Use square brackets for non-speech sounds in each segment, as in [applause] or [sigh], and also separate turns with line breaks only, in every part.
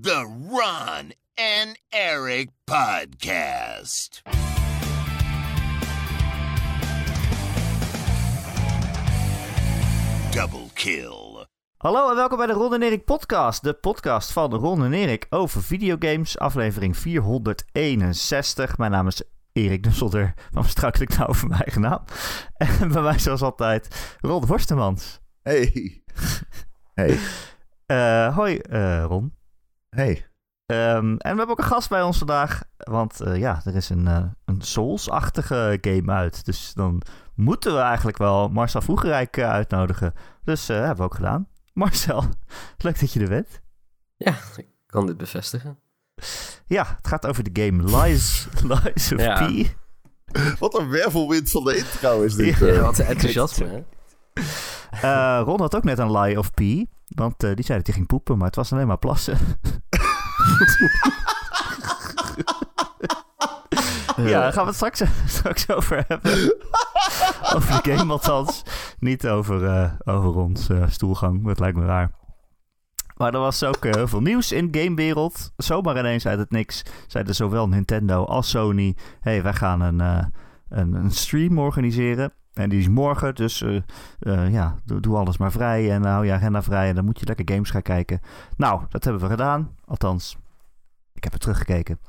the Ron and Eric Podcast. Double kill.
Hallo en welkom bij de Ron en Erik podcast. De podcast van Ron en Erik over videogames. Aflevering 461. Mijn naam is Erik Nusselder. Waarom strak ik nou over mijn eigen naam? [laughs] En bij mij zoals altijd Ron Worstemans.
Hey. [laughs] Hey.
Eh, hoi eh, Ron.
Hey.
Ehm, en we hebben ook een gast bij ons vandaag. Want eh, ja, er is een, eh, een Souls-achtige game uit. Dus dan moeten we eigenlijk wel Marcel Vroegerijk eh, uitnodigen. Dus eh hebben we ook gedaan. [laughs] Marcel, leuk dat je er bent.
Ja, ik kan dit bevestigen.
Ja, het gaat over de game Lies, [laughs] Lies of
Ja.
P.
Wat een wervelwind van de intro is dit.
Ja.
Wat enthousiasme, hè?
Eh, Ron had ook net een lie of P. Want eh, die zei dat hij ging poepen, maar het was alleen maar plassen. [laughs] ja, daar gaan we het straks, [laughs] straks over hebben. over de game althans. Niet over, eh over Rons eh, stoelgang, dat lijkt me raar. Maar er was ook heel veel nieuws in de gamewereld. Zomaar ineens uit het niks zeiden zowel Nintendo als Sony... hey, wij gaan een, een, een stream organiseren. En die is morgen, dus eh, eh, ja, doe, doe alles maar vrij en hou je agenda vrij en dan moet je lekker games gaan kijken. Nou, dat hebben we gedaan. Althans, ik heb het teruggekeken.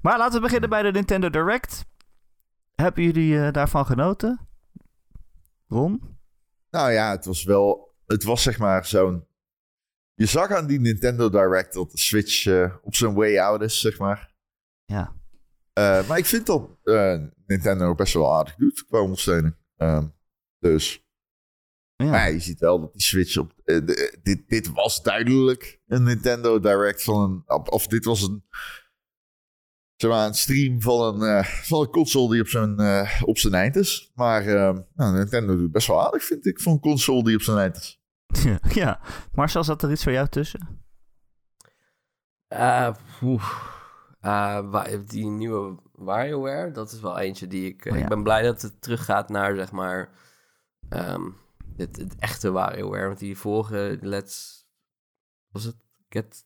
Maar laten we beginnen bij de Nintendo Direct. Hebben jullie eh, daarvan genoten? Ron?
Nou ja, het was wel... Het was zeg maar zo'n... Je zag aan die Nintendo Direct dat de Switch op zijn way out is, zeg maar.
Ja.
Maar ik vind dat Nintendo best wel aardig doet qua ondersteuning. Ehm, dus...
Ja.
Maar je ziet wel dat die Switch op... eh, de- dit, dit was duidelijk een Nintendo Direct van een... Of, of dit was een... Zeg maar, een stream van een, eh, van een console die op zijn, eh, op zijn eind is. Maar eh, nou, Nintendo doet best wel aardig, vind ik, voor een console die op zijn eind is.
ja. [laughs] Marcel, zat er iets voor jou tussen?
Eh, oeh. Eh, die nieuwe WarioWare, dat is wel eentje die ik... eh,
Oh ja.
Ik ben blij dat het teruggaat naar, zeg maar... ehm, het, het echte WarioWare. Want die vorige Let's... Was het? Get,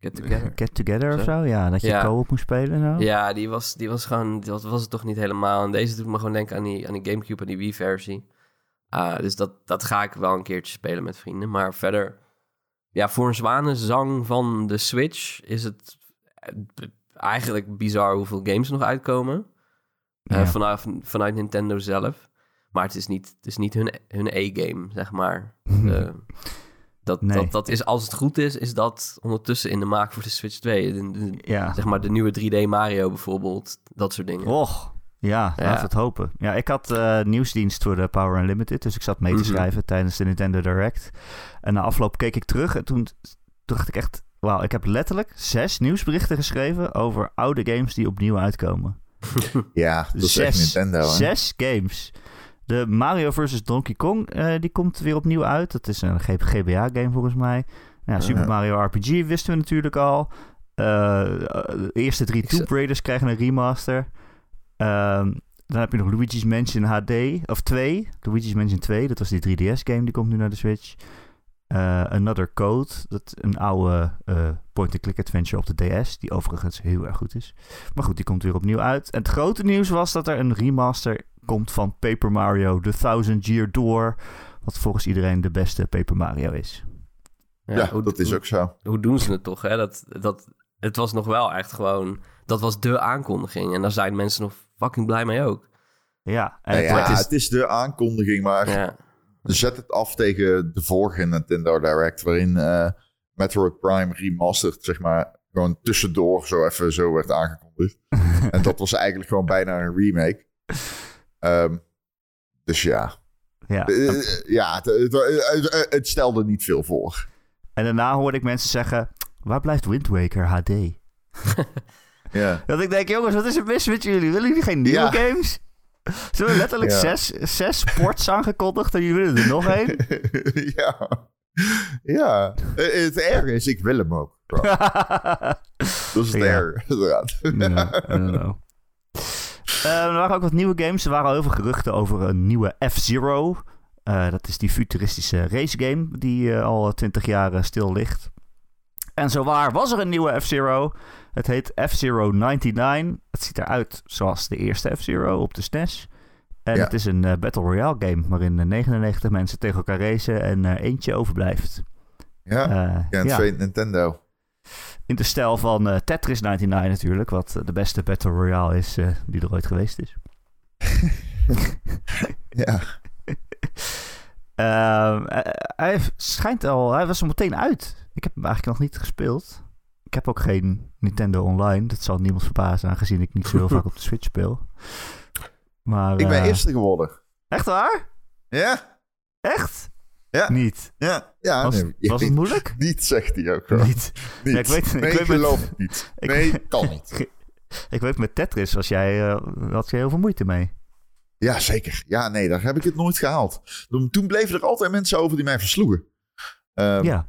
get Together? [laughs]
Get Together of
Zo.
Ja, dat je
Ja.
co-op moest spelen en zo?
Ja, die was, die was gewoon... Dat was het toch niet helemaal. En deze doet me gewoon denken aan die, aan die Gamecube en die Wii-versie. Ah, dus dat, dat ga ik wel een keertje spelen met vrienden. Maar verder... Ja, voor een zwanenzang van de Switch is het eh, eigenlijk bizar hoeveel games er nog uitkomen. Eh,
Ja.
vanaf, vanuit Nintendo zelf. Maar het is niet, het is niet hun, hun E-game, zeg maar. [laughs] Eh, dat,
Nee.
dat, dat is, als het goed is, is dat ondertussen in de maak voor de Switch 2. De- de-
Ja.
zeg maar de nieuwe 3D Mario bijvoorbeeld. Dat soort dingen.
Och, ja,
Ja.
laten we het hopen. Ja, ik had eh, nieuwsdienst voor de Power Unlimited, dus ik zat mee te
Mhm.
schrijven tijdens de Nintendo Direct. En na afloop keek ik terug en toen dacht ik echt, wauw, ik heb letterlijk zes nieuwsberichten geschreven over oude games die opnieuw uitkomen. [laughs]
Ja, dat is echt. Nintendo. Hè?
Zes games. De Mario vs. Donkey Kong, eh, die komt weer opnieuw uit. Dat is een GBA-game volgens mij. Nou, Super. Mario RPG wisten we natuurlijk al. Eh, de eerste drie Tomb Raiders krijgen een remaster. Ehm, dan heb je nog Luigi's Mansion HD, of 2. Luigi's Mansion 2, dat was die 3DS-game, die komt nu naar de Switch. Eh, Another Code, dat een oude eh, point-and-click adventure op de DS, die overigens heel erg goed is. Maar goed, die komt weer opnieuw uit. En het grote nieuws was dat er een remaster komt van Paper Mario The Thousand Year Door, wat volgens iedereen de beste Paper Mario is.
Ja,
hoe-
dat is ook zo.
Hoe doen ze het toch? Hè? Dat, dat, het was nog wel echt gewoon... Dat was de aankondiging. En daar zijn mensen nog fucking blij mee ook.
Ja, en
Nou
het
ja,
wordt-
het is de aankondiging, maar
Ja,
zet het af tegen de vorige Nintendo Direct, waarin eh, Metroid Prime Remastered, zeg maar, gewoon tussendoor zo even zo werd aangekondigd. [laughs] en dat was eigenlijk gewoon bijna een remake. Ehm, dus ja,
ja.
Eh, eh, ja het, het, het- het stelde niet veel voor.
En daarna hoorde ik mensen zeggen, waar blijft Wind Waker HD? [laughs]
Ja.
Dat ik denk, jongens, wat is er mis met jullie? Willen jullie geen nieuwe
Ja.
games? [laughs] Ze hebben letterlijk
Ja.
zes, zes sports aangekondigd en jullie willen er nog één? [laughs]
ja. Ja. Eh, Het erge is, ik wil hem ook. [laughs] Dat is het inderdaad.
Ja. Eh, er waren ook wat nieuwe games. Er waren heel veel geruchten over een nieuwe F-Zero. Eh, dat is die futuristische racegame die eh, al twintig jaar stil ligt. En zowaar was er een nieuwe F-Zero. Het heet F-Zero 99. Het ziet eruit zoals de eerste F-Zero op de SNES. En
Ja.
het is een eh, Battle Royale game waarin eh, 99 mensen tegen elkaar racen en eh, eentje overblijft.
Ja,
Eh,
ja, weet Nintendo.
In de stijl van eh, Tetris 99 natuurlijk, wat eh, de beste Battle Royale is eh, die er ooit geweest is. [laughs]
Ja,
Ehm, eh, hij schijnt al, hij was er meteen uit. Ik heb hem eigenlijk nog niet gespeeld. Ik heb ook geen Nintendo Online. Dat zal niemand verbazen, aangezien ik niet zo heel vaak op de Switch speel. Maar,
ik ben
eh,
eerste geworden.
Echt waar?
Ja,
Echt?
Ja.
Niet.
ja, ja.
Was,
nee,
was het moeilijk?
Niet, zegt hij ook.
Niet.
Niet.
Ja, ik weet- ik
nee,
weet
ik
met-
geloof het niet. [laughs]
Ik-
nee, kan niet. [laughs]
Ik weet met Tetris was jij, eh, had je heel veel moeite mee.
Ja, zeker. Ja, nee, daar heb ik het nooit gehaald. Toen, toen bleven er altijd mensen over die mij versloegen. Ehm,
ja,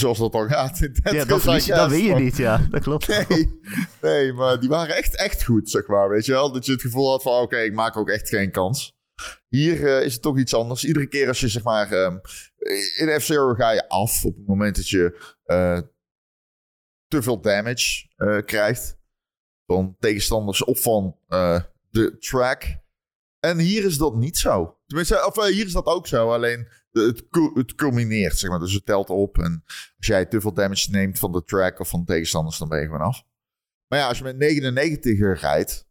Zoals dat dan gaat. [laughs] in
ja dat,
I
dat win je niet, ja. Dat klopt. [laughs]
Nee, nee, maar die waren echt, echt goed, zeg maar. Weet je wel? Dat je het gevoel had van, oké, ik maak ook echt geen kans. Hier eh, is het toch iets anders. Iedere keer als je, zeg maar... ehm, in F-Zero ga je af op het moment dat je eh, te veel damage eh, krijgt. Van tegenstanders of van de track. En hier is dat niet zo. Tenminste, of hier is dat ook zo. Alleen het, het culmineert, zeg maar. Dus het telt op. En als jij te veel damage neemt van de track of van de tegenstanders, dan ben je gewoon af. Maar ja, als je met 99 rijdt,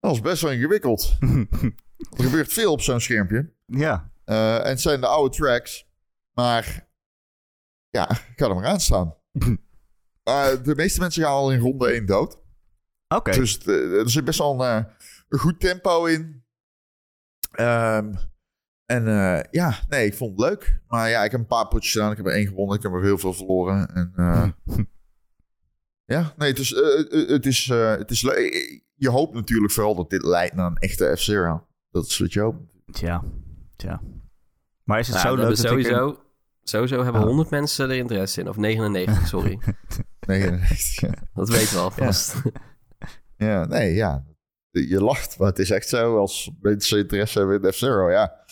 dat is best wel ingewikkeld. [laughs] Er gebeurt veel op zo'n schermpje.
ja,
Eh, en het zijn de oude tracks. Maar ja, ga er maar aan staan. [laughs] Eh, de meeste mensen gaan al in ronde 1 dood.
oké.
Dus eh, er zit best wel een, een goed tempo in. Ehm, en eh, ja, nee, ik vond het leuk. Maar ja, ik heb een paar potjes gedaan. Ik heb er één gewonnen. Ik heb er heel veel verloren. En eh, [laughs] ja, nee, het is, eh, het is, eh, het is leuk. Je hoopt natuurlijk vooral dat dit leidt naar een echte F-Zero. Dat is wat je hoopt.
Tja, tja. Maar is het
Ja,
zo leuk ik...
sowieso, sowieso hebben
Oh.
100 mensen er interesse in. Of 99, [laughs] sorry. [laughs]
99, ja.
Dat weten we alvast.
Ja, nee, ja. Je lacht, maar het is echt zo. Als mensen interesse hebben in F-Zero, ja.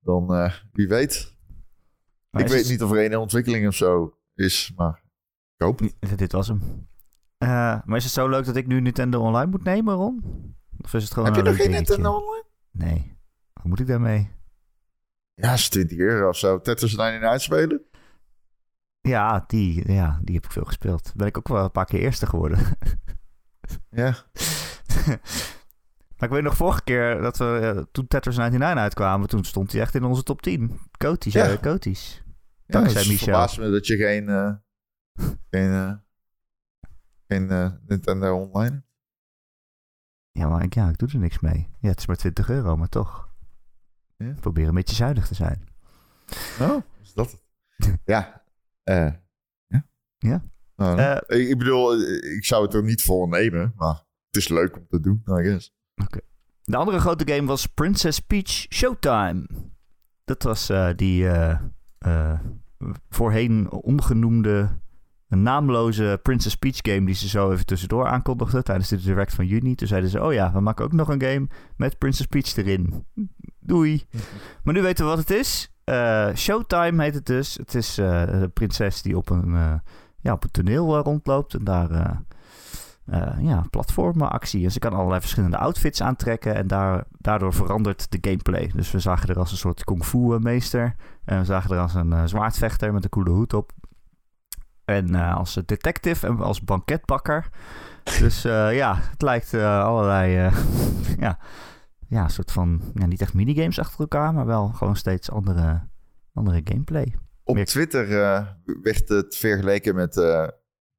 Dan, eh, wie weet.
Maar
ik weet
het-
niet of er een in ontwikkeling of zo is, maar ik hoop het.
Dit was hem. Eh, maar is het zo leuk dat ik nu Nintendo Online moet nemen, Ron? Of is het gewoon
Heb je nog geen
dingetje?
Nintendo Online?
Nee. Wat moet ik daarmee?
Ja, is 20 euro of zo. Tetris 99 spelen?
Ja die, ja, die heb ik veel gespeeld. Ben ik ook wel een paar keer eerste geworden.
Ja. [laughs]
maar ik weet nog vorige keer dat we, eh, toen Tetris 99 uitkwamen, toen stond hij echt in onze top 10. Koties,
Ja.
ja. Koties.
ja
Dankzij
het
Michel.
verbaast me dat je geen, eh, geen, eh, geen eh, Nintendo Online hebt.
Ja, maar ik, ja, ik doe er niks mee. Ja, het is maar 20 euro, maar toch.
Ja.
Probeer een beetje zuinig te zijn.
Oh, is dat het? [laughs] ja. eh, ja.
Ja.
Nou.
Eh,
ik, ik bedoel, eh, ik zou het er niet voor nemen, maar het is leuk om te doen, I guess.
De andere grote game was Princess Peach Showtime. Dat was eh, die eh, eh, voorheen omgenoemde een naamloze Princess Peach game die ze zo even tussendoor aankondigden tijdens de direct van juni. Toen zeiden ze, oh ja, we maken ook nog een game met Princess Peach erin. Doei. [laughs] Maar nu weten we wat het is. Showtime heet het dus. Het is een prinses die op een, ja, op een toneel rondloopt en daar... eh, ja, platformactie. En ze kan allerlei verschillende outfits aantrekken. En daar, daardoor verandert de gameplay. Dus we zagen er als een soort kung fu eh, meester. En we zagen er als een eh, zwaardvechter met een coole hoed op. En als detective en als banketbakker. Dus ja, het lijkt allerlei... [laughs] ja, ja, soort van... Ja, niet echt minigames achter elkaar, maar wel gewoon steeds andere, andere gameplay.
Op Twitter werd het vergeleken met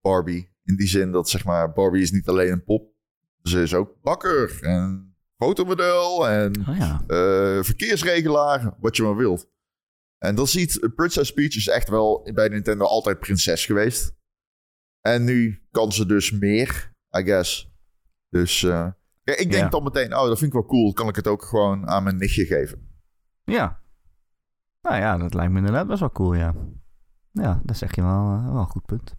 Barbie. In die zin dat, zeg maar, Barbie is niet alleen een pop. Ze is ook bakker en fotomodel en
Oh ja.
eh, verkeersregelaar, wat je maar wilt. En dan ziet Princess Peach is echt wel bij Nintendo altijd prinses geweest. En nu kan ze dus meer, I guess. Dus eh, ik denk
Ja.
dan meteen, oh, dat vind ik wel cool. Kan ik het ook gewoon aan mijn nichtje geven?
Ja. Nou ja, dat lijkt me inderdaad best wel cool, ja. Ja, dat zeg je wel, eh, wel een goed punt.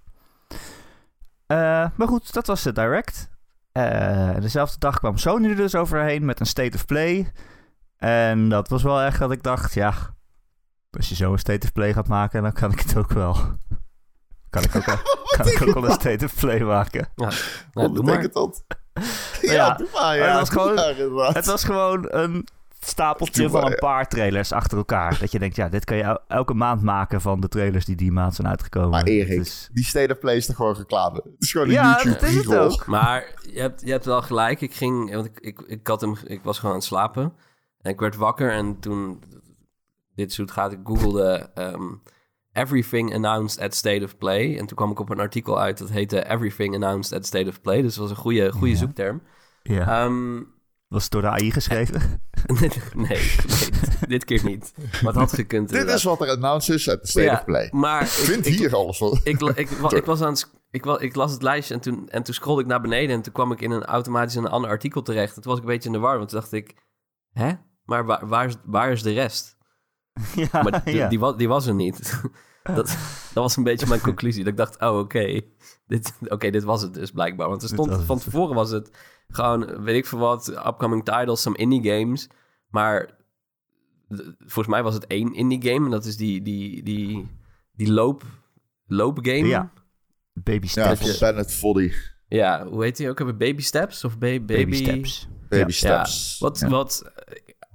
Eh, maar goed, dat was de Direct. Eh, dezelfde dag kwam Sony er dus overheen met een State of Play. En dat was wel echt dat ik dacht, ja... Als je zo een State of Play gaat maken, dan kan ik het ook wel. [laughs] Kan ik ook, wel- [laughs] kan ik ook wel een state of play maken.
Ja, nou,
Wat
doe maar.
dat?
Ja,
ja, doe maar. Ja,
het was gewoon-. Het was gewoon een stapeltje van een paar trailers achter elkaar. Dat je denkt, ja, dit kan je el- elke maand maken van de trailers die die maand zijn uitgekomen.
Maar Erik,
Dus-
die State of Play is toch gewoon reclame? Het is gewoon een
ja,
YouTube
dat is het ook.
Maar je hebt, je hebt wel gelijk. Ik ging, want ik, ik, ik, had hem, ik was gewoon aan het slapen. En ik werd wakker en toen, dit zoet gaat, ik googelde ehm, Everything Announced at State of Play. En toen kwam ik op een artikel uit dat heette Everything Announced at State of Play. Dus dat was een goede, goede
Ja.
zoekterm.
Ja.
Ehm,
Was het door de AI geschreven? [laughs]
nee, nee, dit, keer niet. Maar het had gekund
Dit
inderdaad.
is wat er announced is uit de State
Ja,
of Play.
Maar ik,
Vind
ik-
hier alles van.
ik, ik, wa- ik was aan het, ik, ik las het lijstje en toen, en toen scrollde ik naar beneden en toen kwam ik in een automatisch in een ander artikel terecht. En toen was ik een beetje in de war, want toen dacht ik, hè? Maar waar, waar, is, waar is de rest? [laughs]
ja,
Maar die,
ja.
die, wa- die was er niet. [laughs] dat, dat was een beetje mijn conclusie. Dat ik dacht, oh oké, dit, oké, dit was het dus blijkbaar. Want er stond,
was het.
van tevoren was het gewoon, weet ik veel wat, upcoming titles, some indie games. Maar volgens mij was het één indie game en dat is die, die, die, die loop, loopgame.
Ja. Baby
Ja,
steps.
van Planet Foddy.
Ja, hoe heet die ook? Hebben Baby Steps of ba- baby,
Baby steps.
Baby
Ja.
Steps.
Wat,
Ja.
wat,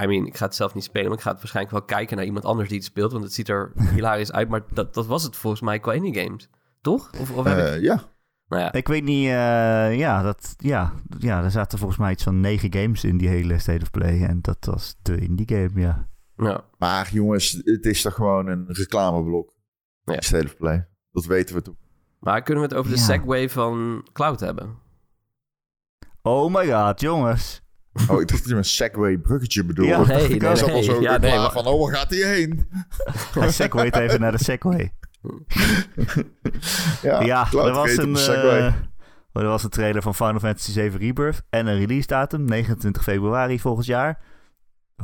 I mean, ik ga het zelf niet spelen, maar ik ga het waarschijnlijk wel kijken naar iemand anders die het speelt, want het ziet er [laughs] hilarisch uit. Maar dat, dat was het volgens mij qua indie games, toch? Of, of heb ik,
Eh, ja.
Nou ja,
Ik weet niet, eh, ja, dat, ja, ja, er zaten volgens mij iets van negen games in die hele State of Play. En dat was de indie game, ja.
ja.
Maar jongens, het is toch gewoon een reclameblok.
Ja.
State of Play. Dat weten we toch.
Maar kunnen we het over de
Ja.
Segway van Cloud hebben?
Oh my god, jongens.
Oh, ik dacht dat je een Segway bruggetje bedoelde.
Ja,
Nee, [laughs]
ik
nee,
was al
nee.
zo
Ja, nee, maar-
van, oh, waar gaat hij heen?
Hij segwayt even naar de Segway.
Ja, [laughs]
er was, een, eh, er was een trailer van Final Fantasy 7 Rebirth en een release datum, 29 februari volgend jaar.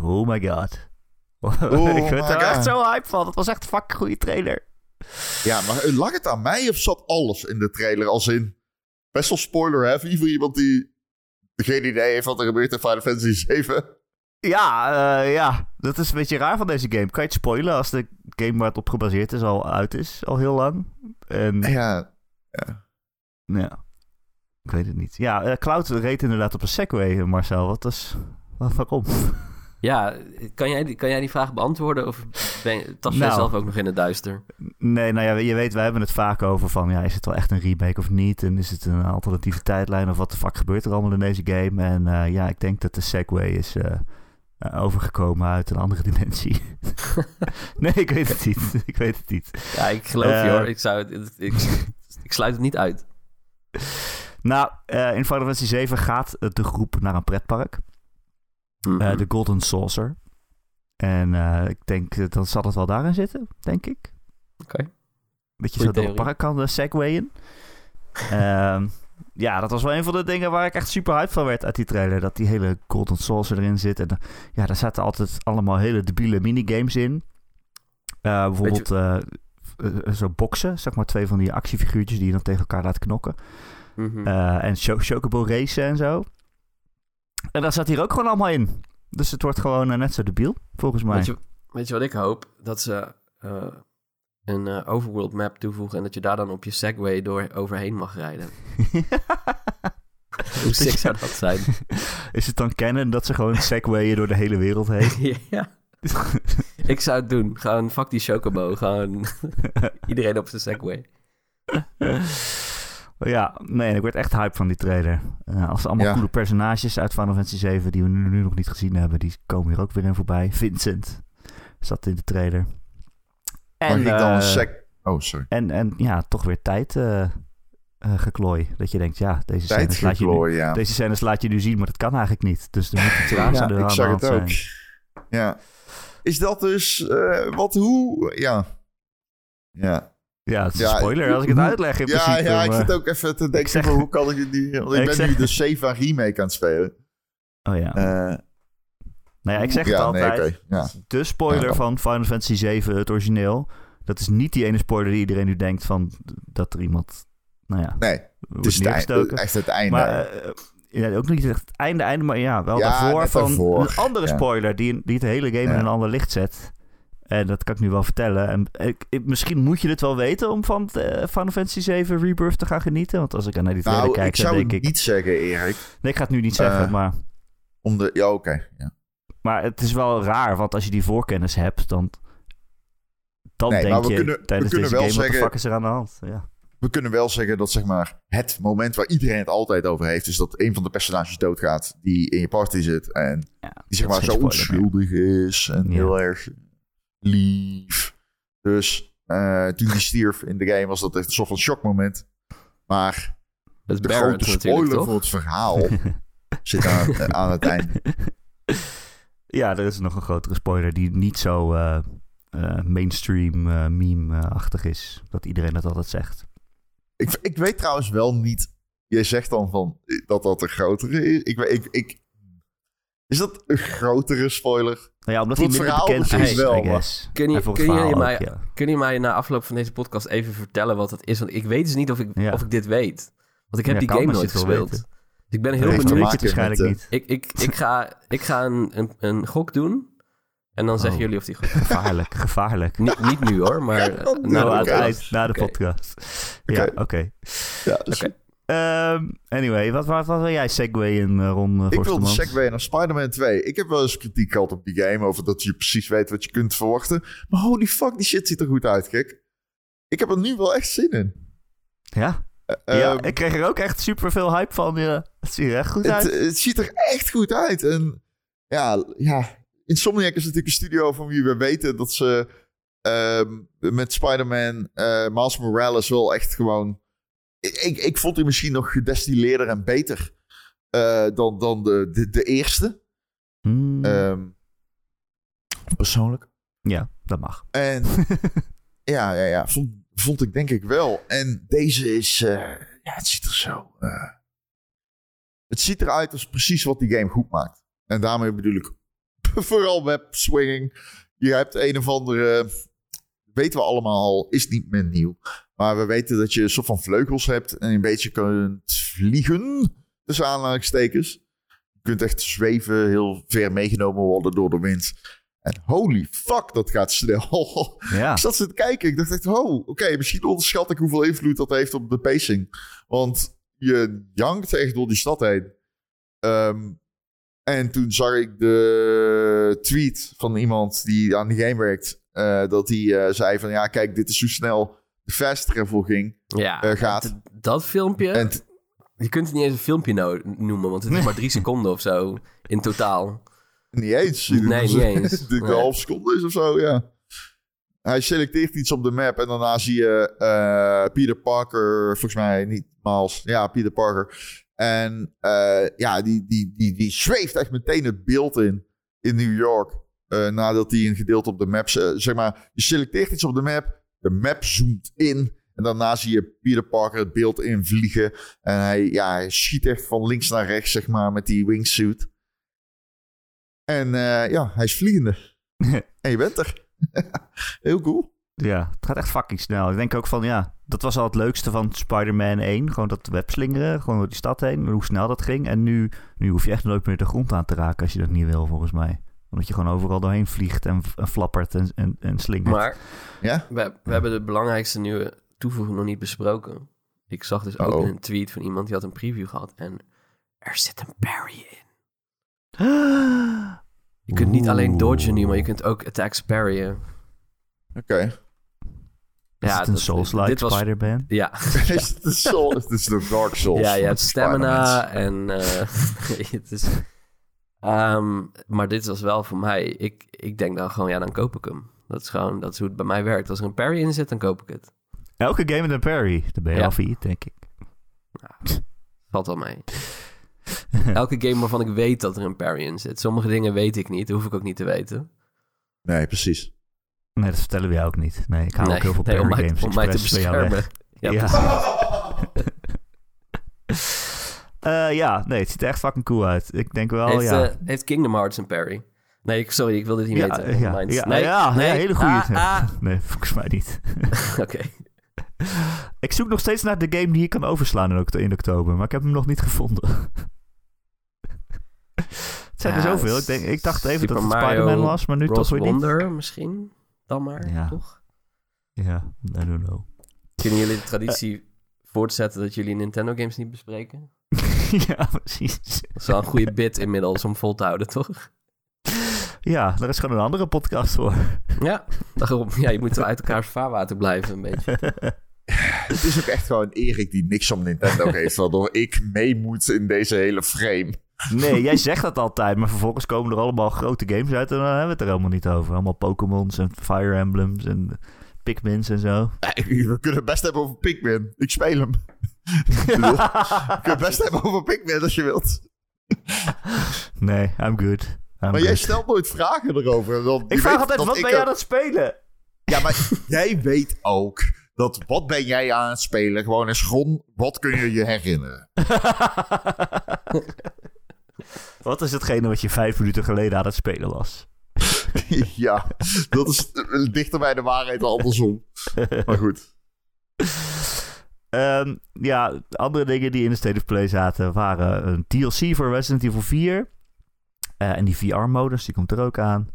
Oh my god. [laughs] ik werd er echt zo hype van. Het was echt een fucking goede trailer.
Ja, maar lag het aan mij of zat alles in de trailer? Als in, best wel spoiler heavy voor iemand die geen idee heeft wat er gebeurt in Final Fantasy 7.
Ja, eh, ja, dat is een beetje raar van deze game. Kan je het spoilen als de game waar het op gebaseerd is al uit is, al heel lang? En
Ja,
ja, ik weet het niet. Ja, eh, Cloud reed inderdaad op een Segway, Marcel. Wat is, wat, waarom? [laughs]
Ja, kan jij, die- kan jij die vraag beantwoorden of ben je, tast jij
Nou.
zelf ook nog in het duister?
Nee, nou ja, je weet, wij hebben het vaak over van, ja, is het wel echt een remake of niet? En is het een alternatieve tijdlijn of wat de fuck gebeurt er allemaal in deze game? En eh, ja, ik denk dat de Segway is eh, eh, overgekomen uit een andere dimensie. [laughs] [laughs] nee, ik weet het niet. [laughs] ik weet het niet.
Ja, ik geloof je
Eh.
hoor. Ik, zou het, ik, ik sluit het niet uit.
Nou, eh, in Final Fantasy 7 gaat eh, de groep naar een pretpark.
Mhm.
Eh, de Golden Saucer. En eh, ik denk, eh, dan zal het wel daarin zitten, denk ik.
Oké.
Dat je
Goeie
zo door het park kan uh, segwayen. Ehm, ja, dat was wel een van de dingen waar ik echt super hyped van werd uit die trailer. Dat die hele Golden Saucer erin zit. En ja, daar zaten altijd allemaal hele debiele minigames in. Eh, bijvoorbeeld eh, eh, zo boksen, zeg maar twee van die actiefiguurtjes die je dan tegen elkaar laat knokken.
Mhm.
Eh, en cho chocobo racen en zo. En dat zat hier ook gewoon allemaal in. Dus het wordt gewoon net zo debiel, volgens mij.
Weet je, weet je wat ik hoop? Dat ze een eh, overworld map toevoegen en dat je daar dan op je Segway door overheen mag rijden. [laughs] Hoe sick zou dat zijn? [laughs]
Is het dan kennen dat ze gewoon segwayen door de hele wereld heen? [laughs]
ja. Ik zou het doen. Gewoon fuck die chocobo. Gewoon iedereen op zijn Segway.
ja, nee, ik werd echt hype van die trailer. Eh, als allemaal
Ja.
coole personages uit Final Fantasy 7 die we nu, nu nog niet gezien hebben, die komen hier ook weer in voorbij. Vincent zat in de trailer.
Mag ik dan
eh,
een sec... Oh, sorry.
en, en ja, toch weer tijd eh, eh, geklooi. Dat je denkt, ja, deze scènes, laat je nu,
ja.
deze scènes laat je nu zien, maar dat kan eigenlijk niet. Dus er moet iets raars
Ja,
aan de
ik zag het ook.
zijn.
Ja. Is dat dus... eh, wat, hoe... Ja. Ja.
Ja, het is een spoiler als ik het uitleg in
Ja,
principe.
ja, ik zit ook even te denken
zeg-
van hoe kan ik het die... Want ik [laughs]
Ik
ben
zeg-
nu de Seva remake aan het spelen.
Oh ja.
Eh,
nou ja, ik zeg
ja,
het altijd.
Nee. Ja.
De spoiler
Ja, dan.
van Final Fantasy 7, het origineel. Dat is niet die ene spoiler die iedereen nu denkt van dat er iemand, nou ja,
Nee, het is het echt het einde.
Maar eh, ja, ook niet echt het einde, einde, maar ja, wel
Ja,
daarvoor van
daarvoor.
een andere
Ja.
spoiler die, die het hele game
Ja.
in een ander licht zet. En dat kan ik nu wel vertellen. En ik, ik- misschien moet je het wel weten om van eh, Final Fantasy 7 Rebirth te gaan genieten. Want als ik naar die trailer
Nou,
kijk,
ik
dan
zou
denk
het
ik...
niet zeggen, Erik.
Nee, ik ga het nu niet zeggen,
Eh,
maar...
Om de... Ja, oké. Ja.
Maar het is wel raar, want als je die voorkennis hebt, dan... Dan
Nee,
denk
maar we
je
kunnen- we
tijdens
kunnen
deze
wel
game, wat de
zeggen-
fuck is er aan de hand? Ja.
We kunnen wel zeggen dat zeg maar, het moment waar iedereen het altijd over heeft... is dat een van de personages doodgaat die in je party zit. En
Ja,
die zeg maar zo onschuldig is en
Ja.
heel erg lief. Dus eh, toen die stierf in de game was dat echt een soort van shockmoment. Maar de
Barrett
grote spoiler voor het verhaal [laughs] zit aan, eh, aan het einde. [laughs]
Ja, er is nog een grotere spoiler die niet zo eh, eh, mainstream eh, meme-achtig is. Dat iedereen dat altijd zegt.
Ik, ik weet trouwens wel niet... Je zegt dan van dat dat een grotere is. Ik, weet- ik, ik, is dat een grotere spoiler?
Nou ja, omdat hij
het
minder
verhaal
bekend is,
wel,
I
maar-
guess.
Kun je- kun je mij-
ook, ja.
Kun je mij na afloop van deze podcast even vertellen wat het is? Want ik weet dus niet of ik,
Ja.
of ik dit weet. Want ik heb
Ja,
die game nooit gespeeld.
weten.
Dus ik ben heel
heeft
benieuwd.
je het waarschijnlijk
met,
niet.
Ik, ik, ik ga, ik ga een, een, een gok doen. En dan zeggen
Oh.
jullie of die goed is.
Gevaarlijk, gevaarlijk.
Niet, niet nu hoor, maar
Ja, [laughs]
eh, na
Nou,
de podcast.
eind, na de podcast. Ja,
Oké. Ja, dus
Oké.
Ehm, anyway, wat, wat, wat wil jij segway in uh, Ron uh,
Ik wil segue naar Spider-Man 2. Ik heb wel eens kritiek gehad op die game over dat je precies weet wat je kunt verwachten. Maar holy fuck, die shit ziet er goed uit, kijk. Ik heb er nu wel echt zin in.
Ja,
Eh,
ja,
ehm,
ik kreeg er ook echt super veel hype van. Ja. Het ziet er echt goed uit.
het ziet er echt goed uit. En ja, ja, Insomniac is natuurlijk een studio van wie we weten dat ze ehm, met Spider-Man eh Miles Morales wel echt gewoon... Ik, ik, ik vond die misschien nog gedestilleerder en beter eh, dan, dan de, de, de eerste.
Hmm,
Ehm, persoonlijk.
ja, dat mag.
En [laughs] ja, ja, ja vond, vond ik denk ik wel. En deze is, eh, ja, het ziet er zo. eh, het ziet eruit als precies wat die game goed maakt. En daarmee bedoel ik [laughs] vooral web swinging. Je hebt een of andere, weten we allemaal al, is niet meer nieuw. Maar we weten dat je een soort van vleugels hebt en een beetje kunt vliegen. Tussen aanhalingstekens. Je kunt echt zweven, heel ver meegenomen worden door de wind. En holy fuck, dat gaat snel. [laughs]
Ja,
Ik zat ze te kijken. Ik dacht echt, oh, oké, misschien onderschat ik hoeveel invloed dat heeft op de pacing. Want je jankt echt door die stad heen. Ehm, en toen zag ik de tweet van iemand die aan de game werkt. eh, dat hij eh, zei van, ja, kijk, dit is hoe snel de fast travel ging.
Ja,
Eh, gaat.
dat filmpje.
En
je kunt het niet eens een filmpje no- noemen, want het is maar drie seconden of zo in totaal. [laughs]
niet eens.
Nee, [laughs] niet eens.
Ik denk een half seconde is of zo, ja. Hij selecteert iets op de map en daarna zie je eh, Peter Parker, volgens mij niet Miles, ja, Peter Parker. En eh, ja, die, die, die, die zweeft echt meteen het beeld in, in New York. eh, nadat hij een gedeelte op de map, zeg maar, je selecteert iets op de map, de map zoomt in. En daarna zie je Peter Parker het beeld invliegen. En hij, ja, hij schiet echt van links naar rechts, zeg maar, met die wingsuit. En eh, ja, hij is vliegende. [laughs] en je bent er. [laughs] Heel cool.
ja, het gaat echt fucking snel. Ik denk ook van, ja, dat was al het leukste van Spider-Man 1. Gewoon dat webslingeren, gewoon door die stad heen. Hoe snel dat ging. En nu, nu hoef je echt nooit meer de grond aan te raken als je dat niet wil, volgens mij. Omdat je gewoon overal doorheen vliegt en, en flappert en, en, en slingert.
Maar
Ja?
we, we hebben de belangrijkste nieuwe toevoeging nog niet besproken. Ik zag dus ook een tweet van iemand die had een preview gehad. En er zit een parry in. [gasps] Je kunt niet alleen dodgen nu, maar je kunt ook attacks parryen.
Oké.
Is het een
dat-
Souls-like Spider-Man?
Ja. [laughs]
is het Soul? Het is de Dark Souls.
ja, je hebt stamina en... eh, [laughs] het is, Ehm, maar dit was wel voor mij... Ik, ik denk dan gewoon, ja, dan koop ik hem. Dat is gewoon dat is hoe het bij mij werkt. Als er een parry in zit, dan koop ik het.
Elke game met een parry. Dan ben je
Ja.
al denk ik.
Valt wel mee. [laughs] Elke game waarvan ik weet dat er een parry in zit. Sommige dingen weet ik niet, hoef ik ook niet te weten.
Nee, precies.
Nee, dat vertellen we jou ook niet. Nee, ik hou
nee,
ook heel veel
nee,
parry
om mij,
games.
om mij te beschermen. Ja,
Ja.
precies. [laughs]
Eh, ja, nee, het ziet er echt fucking cool uit. Ik denk wel,
heeft,
ja.
eh, heeft Kingdom Hearts een parry? Nee, ik, sorry, ik wil dit niet
ja,
weten.
ja, ja,
nee,
ja,
nee,
hele goede.
Ah, ah. [laughs]
Nee, volgens mij niet.
Oké.
ik zoek nog steeds naar de game die je kan overslaan in oktober, maar ik heb hem nog niet gevonden. Het zijn er zoveel. Ik, denk, ik dacht even
Super
dat het Spider-Man was, maar nu
Bros.
toch weer niet.
Wonder misschien? dan maar,
Ja.
toch?
Ja, I don't know.
Kunnen jullie de traditie voortzetten dat jullie Nintendo games niet bespreken? [laughs]
ja, precies.
Dat is wel een goede bit inmiddels om vol te houden, toch?
Ja, daar is gewoon een andere podcast voor.
Ja, daarom. Ja, je moet wel uit elkaars vaarwater blijven een beetje. [laughs]
Het is ook echt gewoon Erik die niks om Nintendo heeft, waardoor ik mee moet in deze hele frame.
Nee, jij zegt dat altijd, maar vervolgens komen er allemaal grote games uit en dan hebben we het er helemaal niet over. Allemaal Pokémons en Fire Emblems en Pikmins en zo. [laughs]
We kunnen het best hebben over Pikmin. Ik speel hem. [laughs] We kunnen het best hebben over Pikmin als je wilt.
Nee, I'm good. I'm
Maar jij stelt nooit vragen erover.
Ik vraag altijd, wat ben jij aan het spelen?
Ja, maar jij weet ook dat wat ben jij aan het spelen gewoon is gewoon wat kun je je herinneren. [laughs]
wat is hetgene wat je vijf minuten geleden aan het spelen was? [laughs]
ja, dat is dichter bij de waarheid dan andersom. Maar goed.
Ehm, ja, andere dingen die in de State of Play zaten waren een DLC voor Resident Evil 4. Eh, en die VR-modus, die komt er ook aan.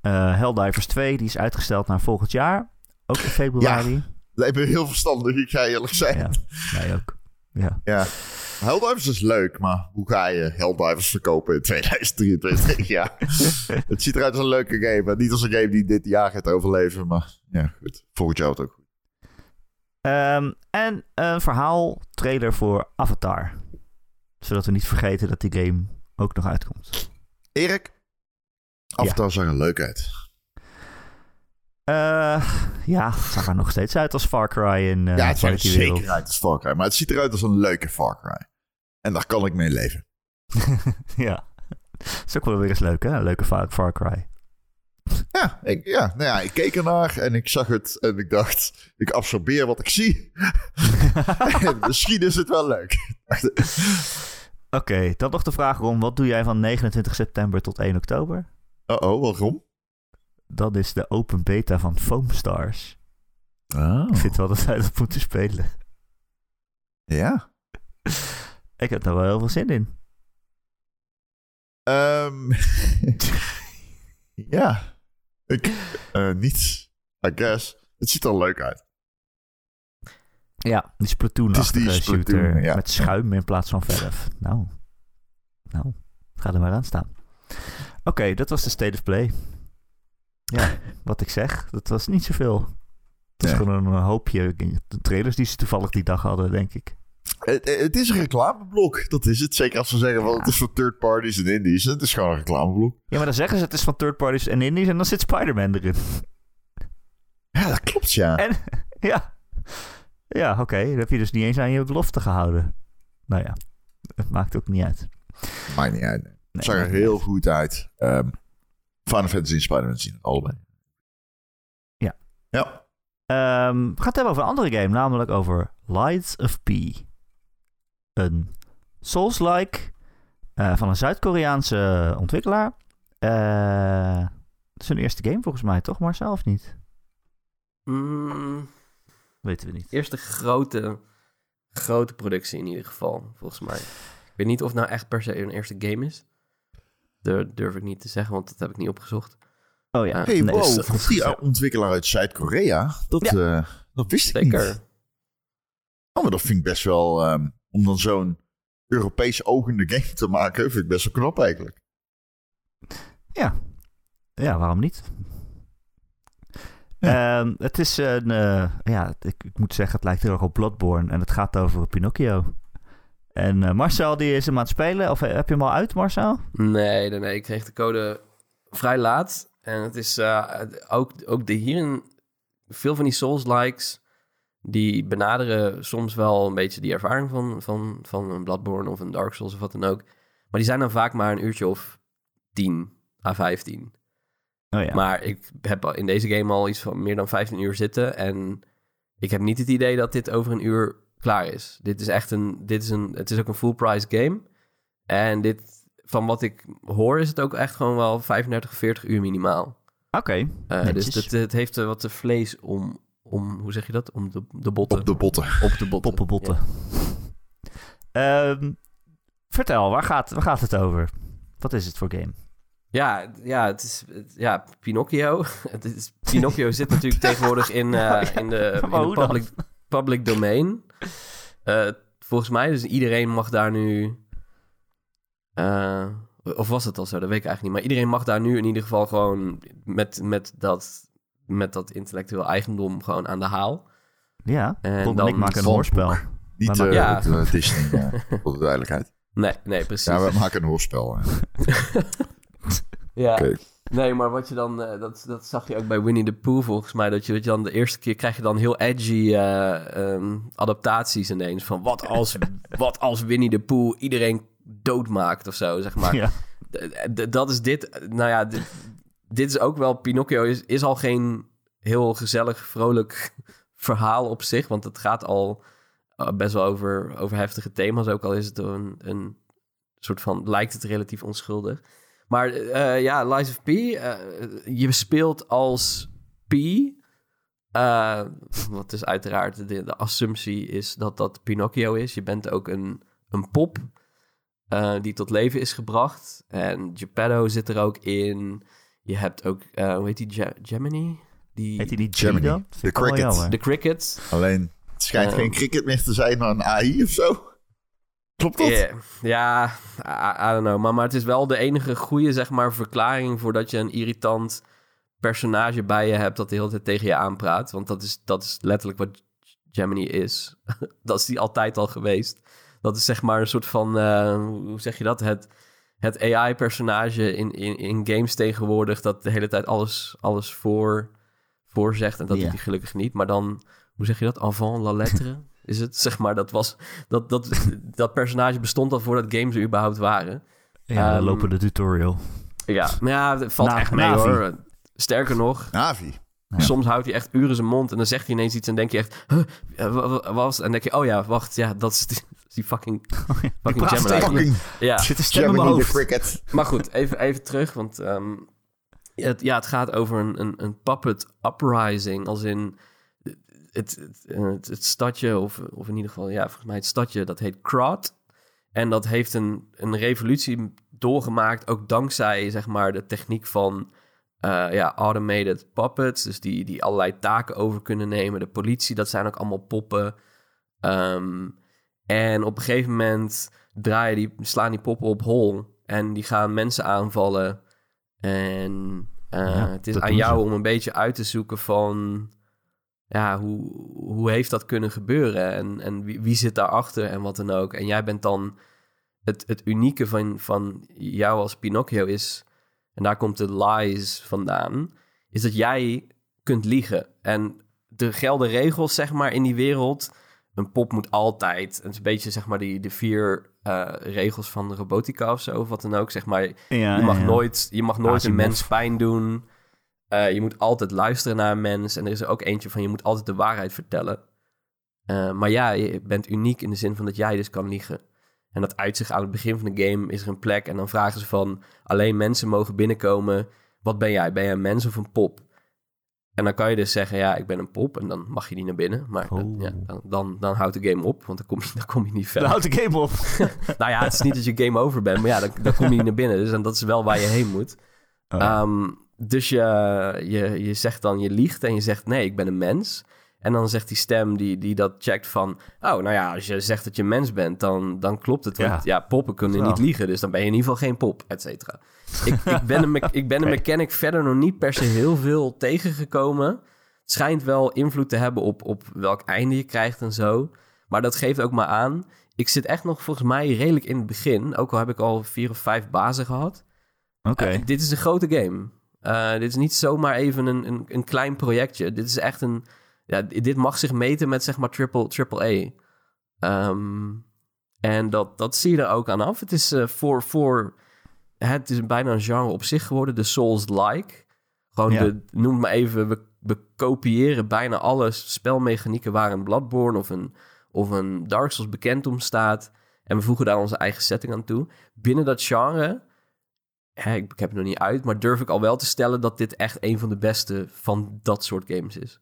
Eh, Helldivers 2, die is uitgesteld naar volgend jaar. Ook in februari.
Lijkt me heel verstandig, ik ga eerlijk zijn.
Ja, mij ook. Ja.
Ja. Helldivers is leuk, maar hoe ga je Helldivers verkopen in 2023? ja. [laughs] het ziet eruit als een leuke game. Niet als een game die dit jaar gaat overleven, maar ja, goed. Volgend jaar wordt het ook goed.
Ehm, en een verhaal trailer voor Avatar. Zodat we niet vergeten dat die game ook nog uitkomt.
Erik? Avatar zag er leuk uit.
Eh, ja, het zag er nog steeds uit als Far Cry in eh
ja, het ziet er zeker uit als Far Cry. Maar het ziet eruit als een leuke Far Cry. En daar kan ik mee leven. [laughs]
ja. Dat is ook wel weer eens leuk, hè? Een leuke Far, Far Cry.
Ja, ik, ja, nou ja, ik keek ernaar en ik zag het en ik dacht, ik absorbeer wat ik zie. En [laughs] [laughs] Misschien is het wel leuk.
Oké, dan nog de vraag om wat doe jij van 29 september tot 1 oktober?
Oh, oh, waarom?
Dat is de open beta van Foam Stars.
Oh,
Ik vind wel dat wij dat moeten spelen.
ja.
Ik heb daar wel heel veel zin in.
Ehm, [laughs] ja. Ik, eh, niets, I guess. Het ziet er leuk uit.
Ja, die splatoon
Het is die
shooter
ja.
met schuim in plaats van verf. Nou, nou, ga er maar aan staan. Oké, dat was de State of Play. Ja, [laughs] wat ik zeg, dat was niet zoveel. Het was gewoon een hoopje trailers die ze toevallig die dag hadden, denk ik.
Het, het is een reclameblok, dat is het. Zeker als ze zeggen, van, het is voor third parties en indies. Het is gewoon een reclameblok.
Ja, maar dan zeggen ze het is van third parties en indies en dan zit Spider-Man erin.
Ja, dat klopt, ja.
En [laughs] ja, ja oké, dan heb je dus niet eens aan je belofte gehouden. Nou ja, het maakt ook niet uit.
Maakt niet uit. nee.
Nee,
Het zag er heel goed uit. Ehm Final Fantasy en Spider-Man zien het allebei.
Ja.
Ja.
Ehm, we gaan het hebben over een andere game, namelijk over Lights of P. Een Souls-like eh, van een Zuid-Koreaanse ontwikkelaar. Eh, het is hun eerste game volgens mij, toch Marcel, of niet?
Mm,
Weten we niet.
eerste grote, grote productie in ieder geval, volgens mij. Ik weet niet of het nou echt per se een eerste game is. Dat durf ik niet te zeggen, want dat heb ik niet opgezocht.
Oh ja,
Hey,
nee,
wow, die ontwikkelaar uit Zuid-Korea. Dat, eh, dat wist ik
Zeker.
niet. Oh, maar dat vind ik best wel... ehm, om dan zo'n Europees ogende game te maken, vind ik best wel knap eigenlijk.
Ja. ja, waarom niet? Ehm, het is een, eh, ja, ik, ik moet zeggen, het lijkt heel erg op Bloodborne en het gaat over Pinocchio. En eh, Marcel, die is hem aan het spelen. Of eh, heb je hem al uit, Marcel?
Nee, nee, nee. Ik kreeg de code vrij laat. En het is eh, ook, ook de hierin... Veel van die Souls-likes... die benaderen soms wel een beetje die ervaring van, van, van een Bloodborne of een Dark Souls of wat dan ook. Maar die zijn dan vaak maar een uurtje of 10 à 15.
Oh ja.
Maar ik heb in deze game al iets van meer dan 15 uur zitten. En ik heb niet het idee dat dit over een uur klaar is. Dit is echt een. Dit is een het is ook een full price game. En dit, van wat ik hoor, is het ook echt gewoon wel 35, 40 uur minimaal.
Oké.
Eh, dus het, het heeft wat te vlees om, om. Hoe zeg je dat? Om de, de botten.
Op de botten.
Op de botten.
Poppenbotten. Ehm, vertel, waar gaat, waar gaat het over? Wat is het voor game?
Ja, ja, het is ja, Pinocchio. [laughs] Het is, Pinocchio zit natuurlijk [laughs] tegenwoordig in, eh, in de, in public, public domain. Eh, volgens mij, dus iedereen mag daar nu... eh, of was het al zo? Dat weet ik eigenlijk niet. Maar iedereen mag daar nu in ieder geval gewoon met, met, dat, met dat intellectueel eigendom gewoon aan de haal.
Ja,
En dan
ik maken een hoorspel.
Niet eh,
Ja.
het, eh, Disney, eh, voor de duidelijkheid.
Nee, nee, precies.
Ja, we maken een hoorspel. [laughs]
Ja.
Oké.
Nee, maar wat je dan, eh, dat, dat zag je ook bij Winnie the Pooh volgens mij, dat je, dat je dan de eerste keer krijg je dan heel edgy eh, ehm, adaptaties ineens van wat als, [laughs] wat als Winnie the Pooh iedereen doodmaakt of zo, zeg maar.
Ja.
D- dat is dit, nou ja, dit, dit is ook wel, Pinocchio is, is al geen heel gezellig, vrolijk [laughs] verhaal op zich, want het gaat al eh, best wel over, over heftige thema's, ook al is het een, een soort van, lijkt het relatief onschuldig. Maar eh, ja, Lies of P, eh, je speelt als P. wat is uiteraard de, de assumptie is dat dat Pinocchio is. Je bent ook een, een pop die tot leven is gebracht. En Geppetto zit er ook in. Je hebt ook, eh, hoe heet die, Ge- Gemini? Die,
Heet hij niet
Gemini. De
ik wel
cricket.
jammer.
de Cricket.
Alleen, het schijnt
Eh.
geen cricket meer te zijn, maar een AI of zo. Klopt dat?
Ja, ja, I, I don't know. Maar, maar het is wel de enige goede, zeg maar, verklaring voordat je een irritant personage bij je hebt dat de hele tijd tegen je aanpraat. Want dat is, dat is letterlijk wat Gemini is. [laughs] dat is die altijd al geweest. Dat is zeg maar een soort van, eh, hoe zeg je dat? Het, het AI-personage in, in, in games tegenwoordig dat de hele tijd alles, alles voor, voorzegt. En dat
Ja.
doet hij gelukkig niet. Maar dan, hoe zeg je dat? Avant la lettre? [laughs] Is het, zeg maar, dat was... Dat, dat, dat personage bestond al voordat games er überhaupt waren.
Ja,
Ehm,
we lopen de tutorial.
Ja, maar ja, het valt
Na-
echt mee
Navi.
hoor. Sterker nog,
Navi.
Ja.
soms houdt hij echt uren zijn mond en dan zegt hij ineens iets en denk je echt, huh, wat was? En dan denk je, oh ja, wacht, ja, dat is die, [laughs] die fucking, [laughs] fucking
praat
Gemini.
tegen
Fucking
Ja,
Er zit een stem in mijn hoofd.
cricket.
maar goed, even, even terug, want ehm, het, ja, het gaat over een, een, een puppet uprising, als in het, het, het, het stadje, of, of in ieder geval, ja, volgens mij het stadje, dat heet Krot. En dat heeft een, een revolutie doorgemaakt, ook dankzij, zeg maar, de techniek van eh, ja, automated puppets, dus die, die allerlei taken over kunnen nemen. De politie, dat zijn ook allemaal poppen. Ehm, en op een gegeven moment draaien die, slaan die poppen op hol en die gaan mensen aanvallen. En eh,
Ja,
het is aan jou
ze.
om een beetje uit te zoeken van... Ja, hoe, hoe heeft dat kunnen gebeuren? En, en wie, wie zit daarachter en wat dan ook? En jij bent dan... Het, het unieke van, van jou als Pinocchio is... En daar komt de lies vandaan. Is dat jij kunt liegen. En er gelden regels, zeg maar, in die wereld. Een pop moet altijd... Het is een beetje, zeg maar, die, de vier eh, regels van de robotica of zo. Of wat dan ook, zeg maar.
Ja,
Je mag
ja,
nooit, je mag nooit een mens pijn doen. Eh, je moet altijd luisteren naar een mens. En er is er ook eentje van, je moet altijd de waarheid vertellen. Eh, maar ja, je bent uniek in de zin van dat jij dus kan liegen. En dat uit zich aan het begin van de game is er een plek. En dan vragen ze van, alleen mensen mogen binnenkomen. Wat ben jij? Ben jij een mens of een pop? En dan kan je dus zeggen, ja, ik ben een pop. En dan mag je niet naar binnen. Maar dan,
Oh.
ja, dan, dan, dan houdt de game op, want dan kom je, dan kom je niet
Dan
verder.
houdt de game op. [laughs]
Nou ja, het is niet dat je game over bent, maar ja, dan, dan kom je niet naar binnen. Dus en dat is wel waar je heen moet.
Oh.
Ehm, dus je, je, je zegt dan, je liegt en je zegt nee, ik ben een mens. En dan zegt die stem die, die dat checkt van... Oh, nou ja, als je zegt dat je mens bent, dan, dan klopt het. Want ja,
Ja.
poppen kunnen niet liegen. Dus dan ben je in ieder geval geen pop, et cetera. Ik, ik ben een, [laughs] ik ben een mechanic verder nog niet per se heel veel tegengekomen. Het schijnt wel invloed te hebben op, op welk einde je krijgt en zo. Maar dat geeft ook maar aan. Ik zit echt nog volgens mij redelijk in het begin. Ook al heb ik al vier of vijf bazen gehad.
Oké.
Eh, dit is een grote game. Eh, dit is niet zomaar even een, een, een klein projectje. Dit is echt een... Ja, dit mag zich meten met zeg maar triple, triple A. Ehm, en dat, dat zie je er ook aan af. Het is eh, voor... voor het is bijna een genre op zich geworden. De Souls-like. Gewoon
Ja.
de... Noem het maar even... We, we kopiëren bijna alle spelmechanieken... waar een Bloodborne of een, of een Dark Souls bekend om staat. En we voegen daar onze eigen setting aan toe. Binnen dat genre hè, ik, ik heb het nog niet uit, maar durf ik al wel te stellen dat dit echt een van de beste van dat soort games is.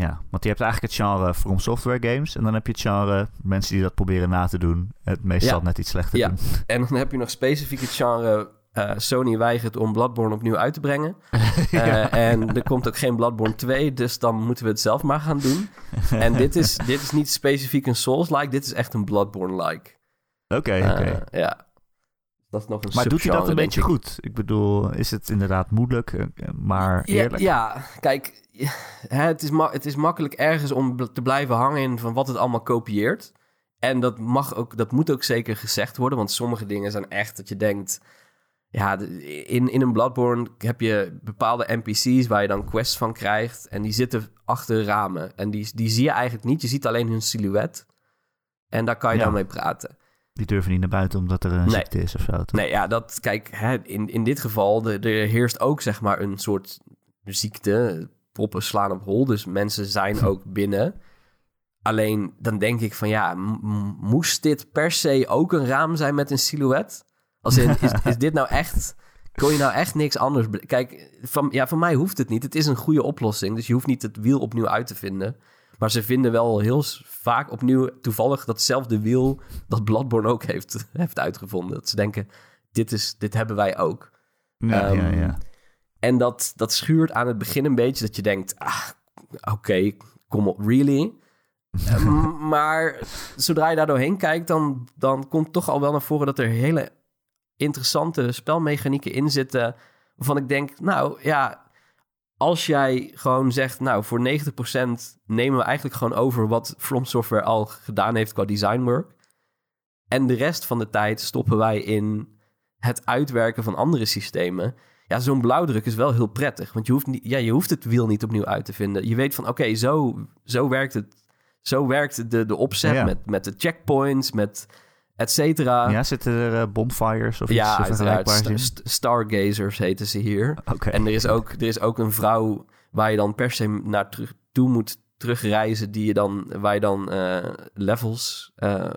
Ja, want je hebt eigenlijk het genre From Software games. En dan heb je het genre mensen die dat proberen na te doen. Het meestal
Ja.
net iets slechter
Ja.
doen. [laughs]
En dan heb je nog specifiek het genre eh, Sony weigert om Bloodborne opnieuw uit te brengen. [laughs] Eh, En er komt ook geen Bloodborne 2, dus dan moeten we het zelf maar gaan doen. [laughs] en dit is, dit is niet specifiek een Souls-like, dit is echt een Bloodborne-like.
Oké,
Eh,
oké.
ja. Dat is nog een
Maar doet hij dat een beetje
ik.
goed? Ik bedoel, is het inderdaad moeilijk, eh, maar eerlijk?
ja, kijk, [laughs] het, is het is makkelijk ergens om te blijven hangen in van wat het allemaal kopieert. En dat, mag ook, dat moet ook zeker gezegd worden, want sommige dingen zijn echt dat je denkt... Ja, in, in een Bloodborne heb je bepaalde NPC's waar je dan quests van krijgt. En die zitten achter ramen. En die, die zie je eigenlijk niet. Je ziet alleen hun silhouet. En daar kan je
Ja.
dan mee praten.
Die durven niet naar buiten omdat er een
Nee.
ziekte is of zo. toch?
Nee, ja, dat, kijk, hè, in, in dit geval, er heerst ook zeg maar een soort ziekte. Proppen slaan op hol, dus mensen zijn [laughs] ook binnen. Alleen dan denk ik van ja, moest dit per se ook een raam zijn met een silhouet? Als in, is, is dit nou echt, kon je nou echt niks anders... Kijk, van, ja, van mij hoeft het niet. Het is een goede oplossing, dus je hoeft niet het wiel opnieuw uit te vinden. Maar ze vinden wel heel vaak opnieuw toevallig datzelfde wiel dat Bloodborne ook heeft, [laughs] heeft uitgevonden. Dat ze denken, dit, is, dit hebben wij ook.
Ja, ja,
Ehm,
ja.
En dat, dat schuurt aan het begin een beetje dat je denkt, ah, oké, kom op, really? Eh, [laughs] maar zodra je daar doorheen kijkt, dan, dan komt toch al wel naar voren dat er hele interessante spelmechanieken in zitten. Waarvan ik denk, nou ja, als jij gewoon zegt, nou voor 90% nemen we eigenlijk gewoon over wat From Software al gedaan heeft qua design work. En de rest van de tijd stoppen wij in het uitwerken van andere systemen. Ja, zo'n blauwdruk is wel heel prettig. Want je hoeft, niet, ja, je hoeft het wiel niet opnieuw uit te vinden. Je weet van, oké, zo, zo werkt het. Zo werkt de, de opzet
Ja.
met, met de checkpoints, met et cetera.
ja, zitten er eh, bonfires of
Ja,
iets vergelijkbaars
st- Stargazers heten ze hier.
Oké.
En er is, ook, er is ook een vrouw waar je dan per se naar terug, toe moet terugreizen, die je dan, waar je dan eh, levels, eh,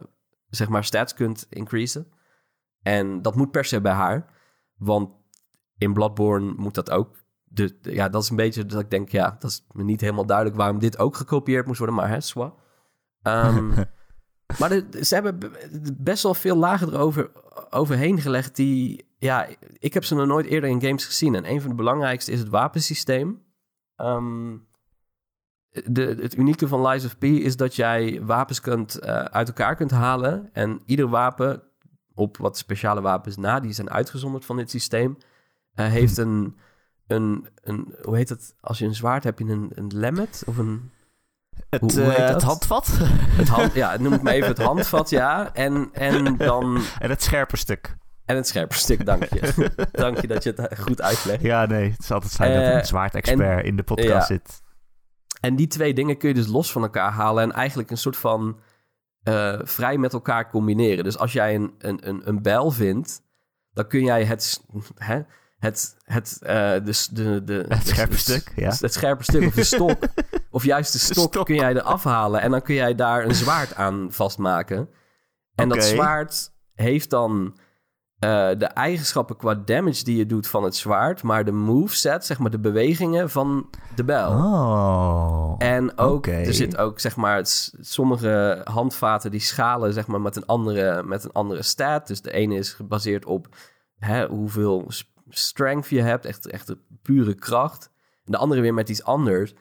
zeg maar stats kunt increasen. En dat moet per se bij haar, want in Bloodborne moet dat ook. De, ja, dat is een beetje dat ik denk, ja, dat is me niet helemaal duidelijk waarom dit ook gekopieerd moest worden, maar hè, swa. [laughs] Maar ze hebben best wel veel lagen erover overheen gelegd die... Ja, ik heb ze nog nooit eerder in games gezien. En een van de belangrijkste is het wapensysteem. Ehm, de, het unieke van Lies of P is dat jij wapens kunt, eh, uit elkaar kunt halen. En ieder wapen, op wat speciale wapens na, die zijn uitgezonderd van dit systeem, eh, heeft een, een, een... Hoe heet het? Als je een zwaard hebt, heb je een, een lemmet of een...
Het,
hoe- hoe
eh, het handvat
Het hand, [laughs] ja, noem het maar even het handvat, ja. En, en dan...
en het scherpe stuk.
En het scherperstuk, dank je. [laughs] dank je dat je het goed uitlegt.
Ja, nee, het is altijd fijn dat
Eh,
een zwaardexpert in de podcast
ja.
zit.
En die twee dingen kun je dus los van elkaar halen... en eigenlijk een soort van eh, vrij met elkaar combineren. Dus als jij een, een, een, een bijl vindt... dan kun jij het... [laughs] Hè, het, het, eh, de, de, de,
Het
de-
scherpe stuk, ja.
Het scherpe stuk of de stok. Of juist de stok,
stok.
kun jij eraf halen. En dan kun jij daar een zwaard aan vastmaken. En dat zwaard heeft dan eh, de eigenschappen qua damage die je doet van het zwaard, maar de moveset, zeg maar de bewegingen van de bijl.
Oh.
En ook, er zit ook, zeg maar, het sommige handvaten die schalen, zeg maar, met een andere, met een andere stat. Dus de ene is gebaseerd op hè, hoeveel strength je hebt, echt, echt de pure kracht. En de andere weer met iets anders.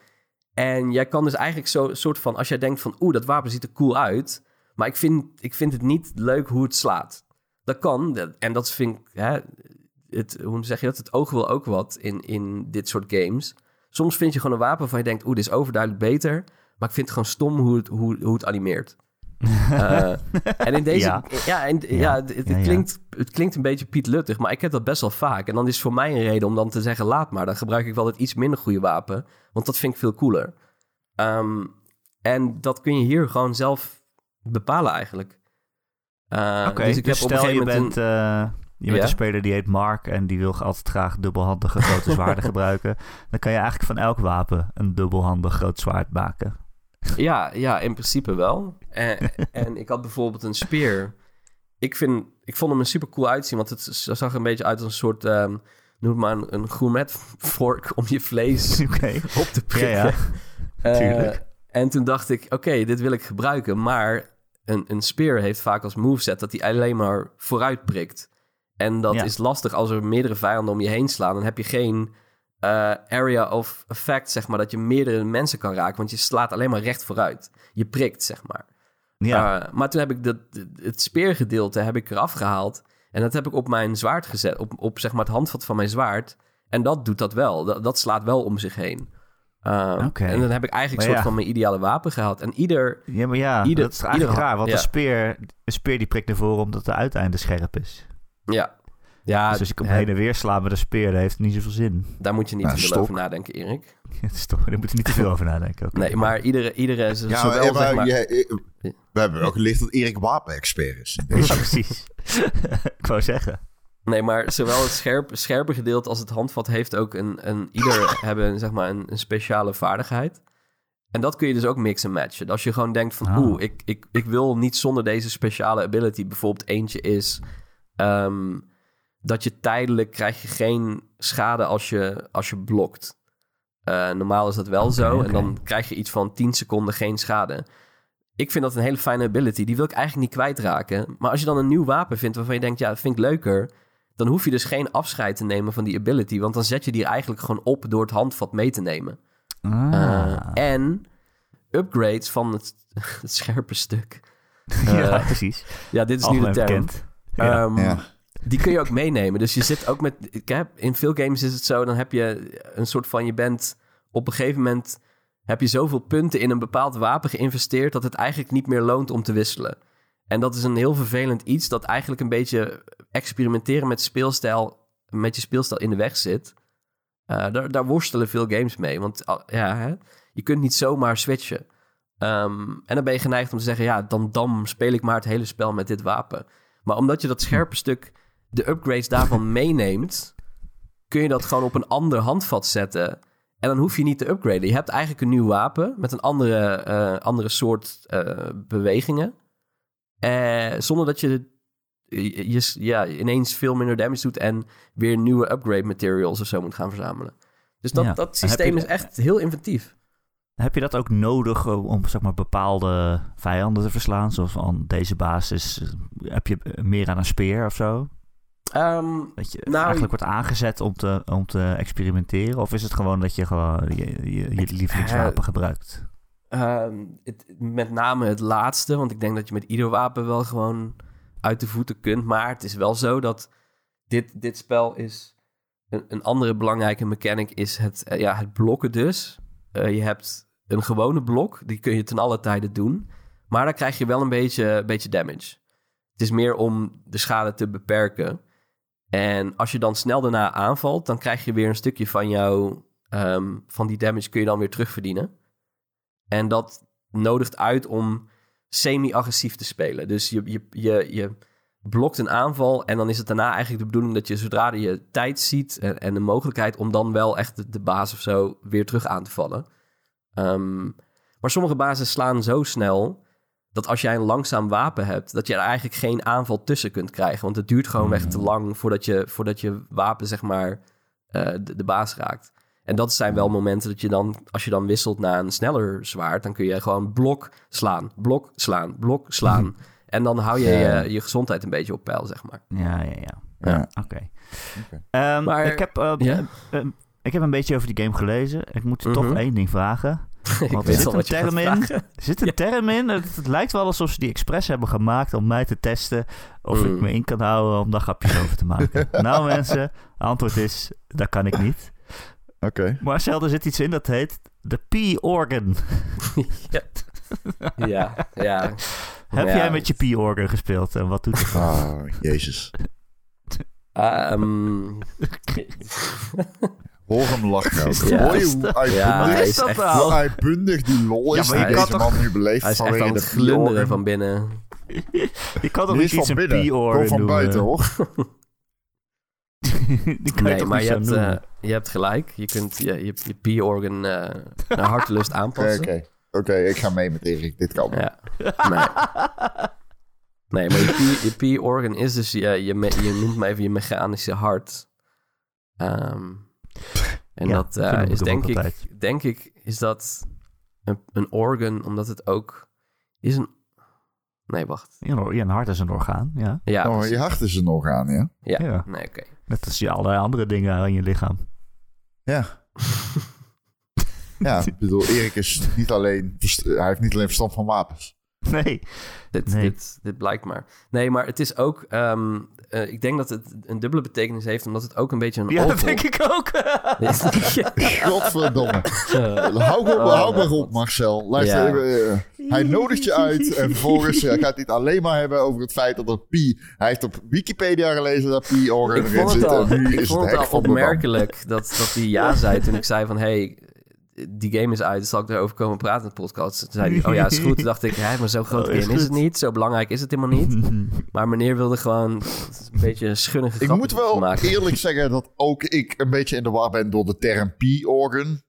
En jij kan dus eigenlijk zo soort van, als jij denkt van, oeh, dat wapen ziet er cool uit, maar ik vind, ik vind het niet leuk hoe het slaat. Dat kan, en dat vind ik, hè, het, hoe zeg je dat? Het oog wil ook wat in, in dit soort games. Soms vind je gewoon een wapen waarvan je denkt, oeh, dit is overduidelijk beter. Maar ik vind het gewoon stom hoe het, hoe, hoe het animeert. Eh, en in deze... [laughs] Ja,
Ja.
en, ja.
Ja.
het, het
Ja, ja.
Klinkt, het klinkt een beetje Piet Luttig, maar ik heb dat best wel vaak. En dan is het voor mij een reden om dan te zeggen, laat maar. Dan gebruik ik wel het iets minder goede wapen. Want dat vind ik veel cooler. Ehm, en dat kun je hier gewoon zelf bepalen eigenlijk. Eh,
Oké,
dus ik
dus
heb op een
stel je bent,
een-
eh, je bent een speler die heet Mark en die wil altijd graag dubbelhandige grote zwaarden [laughs] gebruiken. Dan kan je eigenlijk van elk wapen een dubbelhandig groot zwaard maken.
Ja, ja, in principe wel. En, [laughs] en ik had bijvoorbeeld een speer. Ik, vind, ik vond hem er super cool uitzien, want het zag er een beetje uit als een soort, ehm, noem maar een, een gourmet vork om je vlees [laughs]
Oké.
op te prikken.
Ja, ja. [laughs] Tuurlijk.
en toen dacht ik, oké, dit wil ik gebruiken, maar een, een speer heeft vaak als moveset dat hij alleen maar vooruit prikt. En dat
Ja.
is lastig als er meerdere vijanden om je heen slaan. Dan heb je geen eh, area of effect, zeg maar, dat je meerdere mensen kan raken. Want je slaat alleen maar recht vooruit. Je prikt, zeg maar.
Ja,
Eh, maar toen heb ik dat, het speergedeelte heb ik eraf gehaald. En dat heb ik op mijn zwaard gezet. Op, op zeg maar het handvat van mijn zwaard. En dat doet dat wel. Dat, dat slaat wel om zich heen.
Oké.
En dan heb ik eigenlijk een soort
ja.
van mijn ideale wapen gehaald. En ieder...
ja maar ja,
ieder-
dat is eigenlijk
ieder-
raar. Want
ja.
een, speer, een speer die prikt ervoor omdat de uiteinde scherp is.
Ja, ja
dus als ik hem heen en weer sla met een speer, dat heeft niet zoveel zin.
daar moet je niet
Nou,
te veel
stok.
over nadenken, Erik. [laughs]
Is toch, daar moet je niet te veel over nadenken. Oké.
Nee, maar iedere... iedere
Ja,
zowel,
maar,
zeg maar,
jij- eh, we hebben wel geleerd dat Erik wapenexpert is.
Ja, precies. [laughs] ik wou zeggen.
Nee, maar zowel het scherp, scherpe gedeelte als het handvat heeft ook een... een ieder [laughs] hebben zeg maar een, een speciale vaardigheid. En dat kun je dus ook mix en matchen. Als je gewoon denkt van...
Ah.
Oeh, ik, ik, ik wil niet zonder deze speciale ability. Bijvoorbeeld eentje is... ehm, dat je tijdelijk krijg je geen schade als je, als je blokt. Eh, normaal is dat wel zo. En dan krijg je iets van 10 seconden geen schade. Ik vind dat een hele fijne ability. Die wil ik eigenlijk niet kwijtraken. Maar als je dan een nieuw wapen vindt waarvan je denkt... ja, dat vind ik leuker... dan hoef je dus geen afscheid te nemen van die ability. Want dan zet je die eigenlijk gewoon op door het handvat mee te nemen.
Ah.
Eh, en upgrades van het, [laughs] het scherpe stuk. [laughs]
ja,
eh,
precies.
Ja, dit is nu de term.
Ja.
Die kun je ook meenemen. Dus je zit ook met... Ik heb, in veel games is het zo, dan heb je een soort van... Je bent op een gegeven moment... Heb je zoveel punten in een bepaald wapen geïnvesteerd... dat het eigenlijk niet meer loont om te wisselen. En dat is een heel vervelend iets... dat eigenlijk een beetje experimenteren met speelstijl... met je speelstijl in de weg zit. Eh, daar, daar worstelen veel games mee. Want ah, ja, hè, je kunt niet zomaar switchen. Ehm, en dan ben je geneigd om te zeggen... ja, dan, dan speel ik maar het hele spel met dit wapen. Maar omdat je dat scherpe stuk... de upgrades daarvan [laughs] meeneemt... kun je dat gewoon op een ander handvat zetten... En dan hoef je niet te upgraden. Je hebt eigenlijk een nieuw wapen met een andere, eh, andere soort eh, bewegingen. Eh, zonder dat je, je, ja, ineens veel minder damage doet en weer nieuwe upgrade materials of zo moet gaan verzamelen. Dus dat,
Ja.
dat systeem is echt heel inventief.
Heb je dat ook nodig om zeg maar, bepaalde vijanden te verslaan? Zoals van deze basis, heb je meer aan een speer of zo?
Ehm,
Dat je
Nou,
eigenlijk wordt aangezet om te, om te experimenteren? Of is het gewoon dat je gewoon je, je, je lievelingswapen
Eh,
gebruikt?
Ehm, het, met name het laatste, want ik denk dat je met ieder wapen wel gewoon uit de voeten kunt. Maar het is wel zo dat dit, dit spel is... Een, een andere belangrijke mechanic is het, eh, ja, het blokken dus. Eh, je hebt een gewone blok, die kun je ten alle tijde doen. Maar daar krijg je wel een beetje, beetje damage. Het is meer om de schade te beperken. En als je dan snel daarna aanvalt, dan krijg je weer een stukje van jouw... ehm, van die damage kun je dan weer terugverdienen. En dat nodigt uit om semi-agressief te spelen. Dus je, je, je, je blokt een aanval en dan is het daarna eigenlijk de bedoeling dat je zodra je tijd ziet en, en de mogelijkheid om dan wel echt de, de baas of zo weer terug aan te vallen. Ehm, maar sommige bazen slaan zo snel dat als jij een langzaam wapen hebt, dat je er eigenlijk geen aanval tussen kunt krijgen. Want het duurt gewoon weg te lang voordat je, voordat je wapen, zeg maar, eh, de, de baas raakt. En dat zijn wel momenten dat je dan, als je dan wisselt naar een sneller zwaard, dan kun je gewoon blok slaan, blok slaan, blok slaan. En dan hou je,
Ja.
je je gezondheid een beetje op peil, zeg maar.
Ja, ja, ja.
Ja.
Oké. Ehm,
Maar-
ik, heb, eh, eh, ik heb een beetje over die game gelezen. Ik moet je toch
Mhm.
één ding vragen. Want er [laughs] zit een term in. Er zit een term in. Het, het lijkt wel alsof ze die expres hebben gemaakt om mij te testen of ik
Mm.
me in kan houden om daar grapjes over te maken. [laughs] nou mensen, antwoord is, dat kan ik niet.
Oké.
Marcel, er zit iets in dat heet de P-organ.
ja. [laughs] ja, ja.
Heb
Ja.
jij met je P-organ gespeeld en wat doet het?
Ah, jezus.
Ehm, [laughs]
Hoor hem lachen. ook.
Ja.
Hoor je hoe uitbundig,
Ja, hij is
dat
echt,
nou?
hoe uitbundig die lol is
Ja, maar
die
je
deze
kan
man nu beleeft
hij is echt aan het glunderen van binnen.
Je kan toch
Niet
iets
van binnen, gewoon van
noemen?
buiten hoor. [laughs] [laughs]
Die kan je
Nee,
toch
maar
niet
je hebt, eh, je hebt gelijk. Je kunt je, je, je P-organ eh, naar hartelust
Oké,
aanpassen.
oké. Oké, ik ga mee met Erik. Dit kan.
Ja. Nee. nee, maar je, P-organ is dus... Je, je, je noemt me even je mechanische hart. Ehm, en
Ja,
dat eh, is denk ik...
altijd.
Denk ik is dat een, een organ, omdat het ook... Is een, Nee, wacht.
Ja, een- ja, een hart is een orgaan, ja.
Ja,
oh,
precies.
je hart is een orgaan, ja?
ja.
Ja.
Nee, oké.
Net als je allerlei andere dingen aan je lichaam.
Ja. [laughs] ja, ik bedoel, Erik is niet alleen... Hij heeft niet alleen verstand van wapens. [laughs]
Nee.
Dit,
Nee.
dit, dit blijkt maar. Nee, maar het is ook... ehm, eh, ik denk dat het een dubbele betekenis heeft... omdat het ook een beetje een
Ja, dat denk ik ook. [laughs] [laughs]
Godverdomme.
Eh,
Hou, op,
Oh,
hou maar
God.
op, Marcel. Luister,
Ja.
even, eh, hij nodigt je uit en vervolgens gaat hij het alleen maar hebben over het feit dat er pi... Hij heeft op Wikipedia gelezen dat pi organ
ik
erin zit.
al,
en nu
ik
is
vond
het
het al opmerkelijk dat, dat hij ja zei toen ik zei van... hey, die game is uit, zal ik erover komen praten in de podcast? Toen zei hij, oh ja, is goed. Toen dacht ik, hè, maar zo'n [laughs] grote
Oh, is
game is het niet. Zo belangrijk is het helemaal niet. [laughs] Maar meneer wilde gewoon een beetje een schunnige
Ik moet wel
maken.
eerlijk zeggen dat ook ik een beetje in de war ben door de term pi-organ.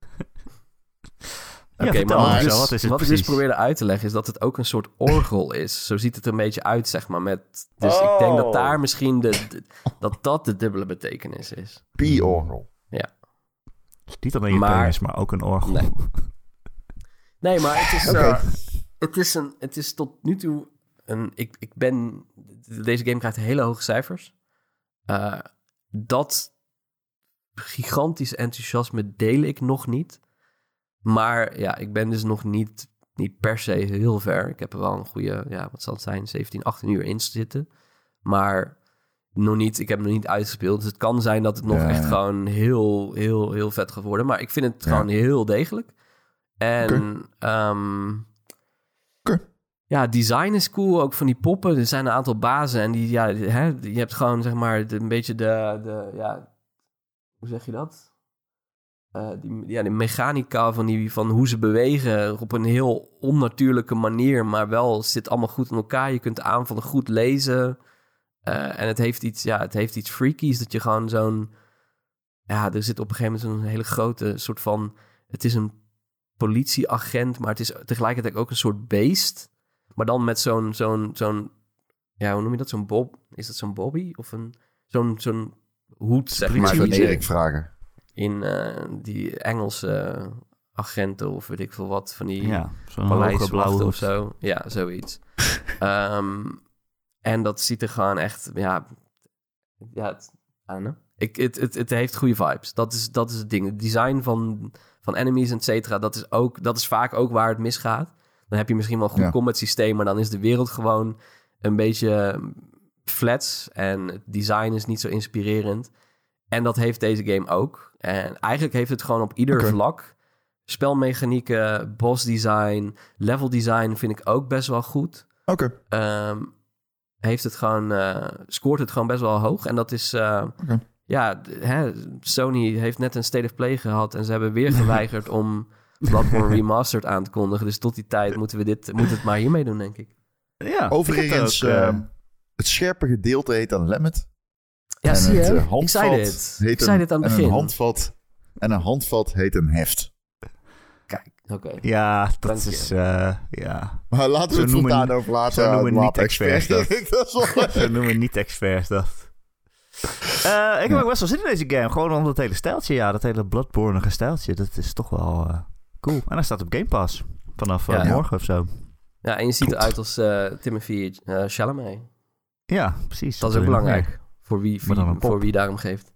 Ja,
Oké, maar
dus-
wat is het
Wat ik dus probeerde uit te leggen is dat het ook een soort orgel is. Zo ziet het er een beetje uit, zeg maar. Met, dus ik denk dat
Oh.
daar misschien de, de- dat dat de dubbele betekenis is.
Pi-orgel.
Dus Niet alleen je
Maar-
penis, maar ook een orgel.
Nee. [laughs] Nee, maar het is, eh, het is, een, het is tot nu toe een. Ik, ik ben. Deze game krijgt hele hoge cijfers. Eh, dat gigantische enthousiasme deel ik nog niet. Maar ja, ik ben dus nog niet, niet per se heel ver. Ik heb er wel een goede, ja, wat zal het zijn, 17, 18 uur in zitten. Maar nog niet, ik heb hem nog niet uitgespeeld. Dus het kan zijn dat het nog
Ja,
echt
ja.
gewoon heel, heel, heel vet gaat worden. Maar ik vind het
Ja.
gewoon heel degelijk. En ehm, ja, design is cool. Ook van die poppen. Er zijn een aantal bazen. En die, ja, hè, je hebt gewoon zeg maar de, een beetje de, de, ja, hoe zeg je dat? Eh, die, ja, de mechanica van, die, van hoe ze bewegen op een heel onnatuurlijke manier. Maar wel zit allemaal goed in elkaar. Je kunt de aanvallen goed lezen. Eh, en het heeft iets, ja, het heeft iets freakies. Dat je gewoon zo'n, ja, er zit op een gegeven moment zo'n hele grote soort van, het is een politieagent, maar het is tegelijkertijd ook een soort beest. Maar dan met zo'n, zo'n, zo'n, ja, hoe noem je dat? Zo'n bob, is dat zo'n bobby? Of een, zo'n, zo'n hoed, zeg
Maar
je
Erik vragen.
in eh, die Engelse agenten of weet ik veel wat, van die
Ja, zo'n
of zo. Ja, zoiets. [laughs] Ehm, en dat ziet er gewoon echt, ja, ja, het. Ik, het, het, het heeft goede vibes. Dat is, dat is het ding. Het design van, van enemies, et cetera, dat is, ook, dat is vaak ook waar het misgaat. Dan heb je misschien wel een goed
Ja.
combat systeem, maar dan is de wereld gewoon een beetje flats en het design is niet zo inspirerend. En dat heeft deze game ook. En eigenlijk heeft het gewoon op ieder vlak. Spelmechanieken, boss design, level design vind ik ook best wel goed.
Oké.
Ehm, heeft het gewoon, eh, scoort het gewoon best wel hoog. En dat is, eh, ja, hè, Sony heeft net een State of Play gehad en ze hebben weer [laughs] geweigerd om Bloodborne Remastered aan te kondigen. Dus tot die tijd moeten we dit, moet het maar hiermee doen, denk ik.
Ja,
Overigens,
ik heb ook,
eh, het scherpe gedeelte heet dan Lemmet.
Ja,
en
zie je?
het
ik
handvat
zei dit.
heet
Ik zei
een-
dit aan het
en
begin.
Een handvat, en een handvat heet een heft.
Ja, dat
Dank
is... eh, ja,
Maar laten we het
noemen-
over laten.
zo noemen niet-experts dat. [laughs] Zo noemen we niet experts dat. Eh, ik heb ook best wel zin in deze game. Gewoon om dat hele stijltje. Ja, dat hele Bloodborne stijltje. Dat is toch wel eh, cool. En hij staat op Game Pass. Vanaf eh,
Ja.
morgen of zo.
Ja, en je ziet eruit als eh, Timothy eh, Chalamet.
Ja, precies.
Dat is ook belangrijk. Voor wie, voor wie daarom geeft.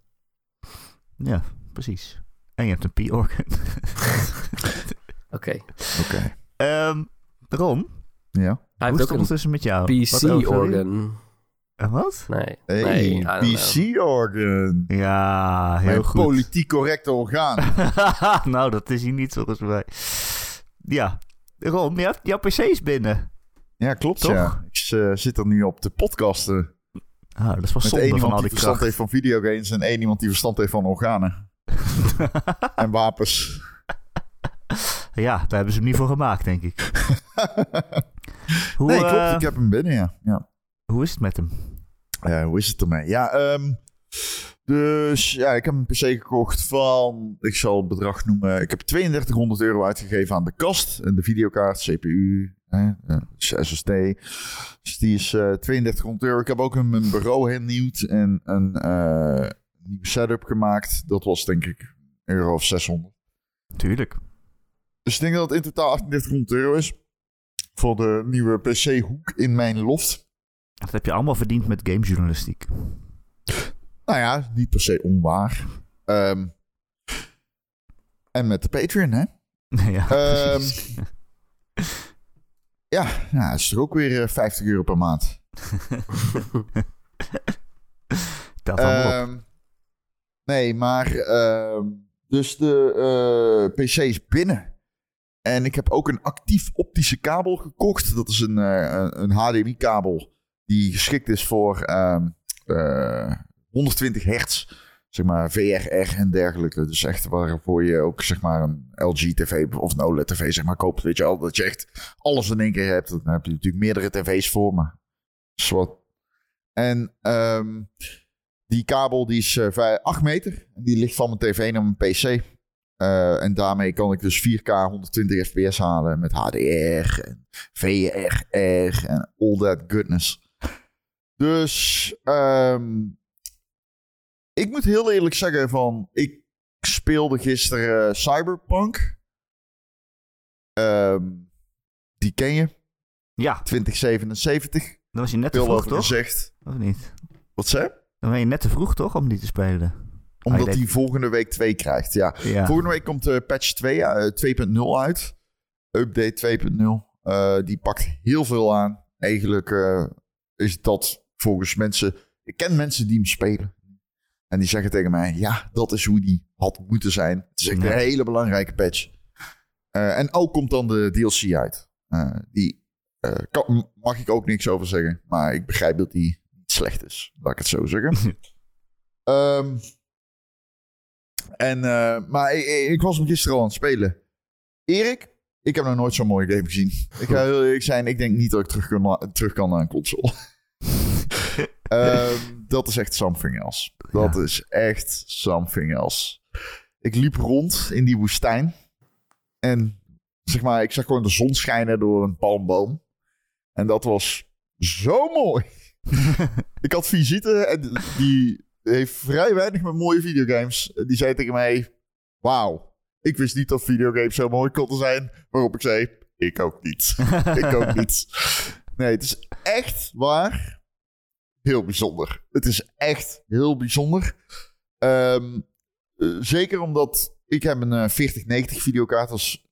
Ja, precies. En je hebt een P-organ. [laughs]
Oké.
Oké.
Ehm Ron,
Ja.
Hij
hoe is
heeft
het
ook een
ondertussen met jou?
PC-organ.
Wat?
Nee.
Hey,
nee.
PC-organ.
Ja, heel
Mijn
goed.
politiek correcte orgaan. [laughs]
nou, dat is hier niet volgens mij. Ja, Ron, je hebt, jouw PC is binnen.
Ja, klopt
Toch?
ja. Ik eh, zit er nu op te podcasten.
Ah, dat is wel
Met één
van
iemand
al
die
die
verstand heeft van videogames en één iemand die verstand heeft van organen. [laughs] en wapens.
Ja, daar hebben ze hem niet voor gemaakt, denk ik. [laughs] hoe,
nee, klopt.
eh,
Ik heb hem binnen, ja. ja.
hoe is het met hem?
Hoe is het ermee? Ja, ehm, dus ja, ik heb een PC gekocht van, ik zal het bedrag noemen. Ik heb 3200 euro uitgegeven aan de kast en de videokaart, CPU, hè, SSD. Dus die is eh 3200 euro. Ik heb ook een, mijn bureau hernieuwd en een eh, nieuwe setup gemaakt. Dat was denk ik een euro of 600.
Tuurlijk.
Dus ik denk dat het in totaal 3800 euro is. voor de nieuwe PC-hoek in mijn loft.
Dat heb je allemaal verdiend met gamejournalistiek.
Nou ja, niet per se onwaar. Ehm, en met de Patreon, hè? [laughs]
ja, precies. [laughs]
Ja, ja is er ook weer eh, 50 euro per maand. [laughs]
Op.
Ehm, nee, maar dus de eh, PC is binnen. En ik heb ook een actief optische kabel gekocht. Dat is een, eh, een- HDMI-kabel die geschikt is voor ehm, eh, 120 hertz. Zeg maar VRR en dergelijke. Dus echt waarvoor je ook zeg maar een LG-TV of een OLED-TV zeg maar koopt. Weet je wel, dat je echt alles in één keer hebt. Dan heb je natuurlijk meerdere tv's voor me. Zwart. En ehm, die kabel die is eh 8 meter. En die ligt van mijn tv naar mijn pc. Eh, en daarmee kan ik dus 4K 120 fps halen met HDR en VRR en all that goodness. Dus ehm, ik moet heel eerlijk zeggen van ik speelde gisteren Cyberpunk. Ehm, die ken je,
Ja,
2077.
dan was je net te vroeg, toch?
gezegd.
Of niet?
Wat zei?
Dan ben je net te vroeg, toch? Om die te spelen.
Omdat hij volgende week 2 krijgt. Ja.
Ja.
Volgende week komt de patch 2, eh, 2.0 uit. Update 2.0. Eh, die pakt heel veel aan. Eigenlijk eh, is dat volgens mensen... Ik ken mensen die hem spelen. En die zeggen tegen mij... Ja, dat is hoe die had moeten zijn. Het is echt een hele belangrijke patch. Eh, en ook komt dan de DLC uit. Eh, die eh, kan, mag ik ook niks over zeggen. Maar ik begrijp dat die slecht is. Laat ik het zo zeggen. [laughs] Ehm, en, eh, maar ik, ik- was hem gisteren al aan het spelen. Erik, ik heb nog nooit zo'n mooie game gezien. Ik ga heel eerlijk zijn, ik denk niet dat ik terug kan, terug kan naar een console. [laughs] Ehm, dat is echt something else. Dat
Ja.
is echt something else. Ik liep rond in die woestijn. En zeg maar, ik zag gewoon de zon schijnen door een palmboom. En dat was zo mooi. [laughs] ik had visite en die heeft vrij weinig met mooie videogames. Die zei tegen mij: Wauw, ik wist niet dat videogames zo mooi konden zijn. Waarop ik zei: Ik ook niet. [laughs] ik ook niet. Nee, het is echt waar. Heel bijzonder. Het is echt heel bijzonder. Ehm, eh, zeker omdat ik heb een eh, 4090 videokaart. Dat is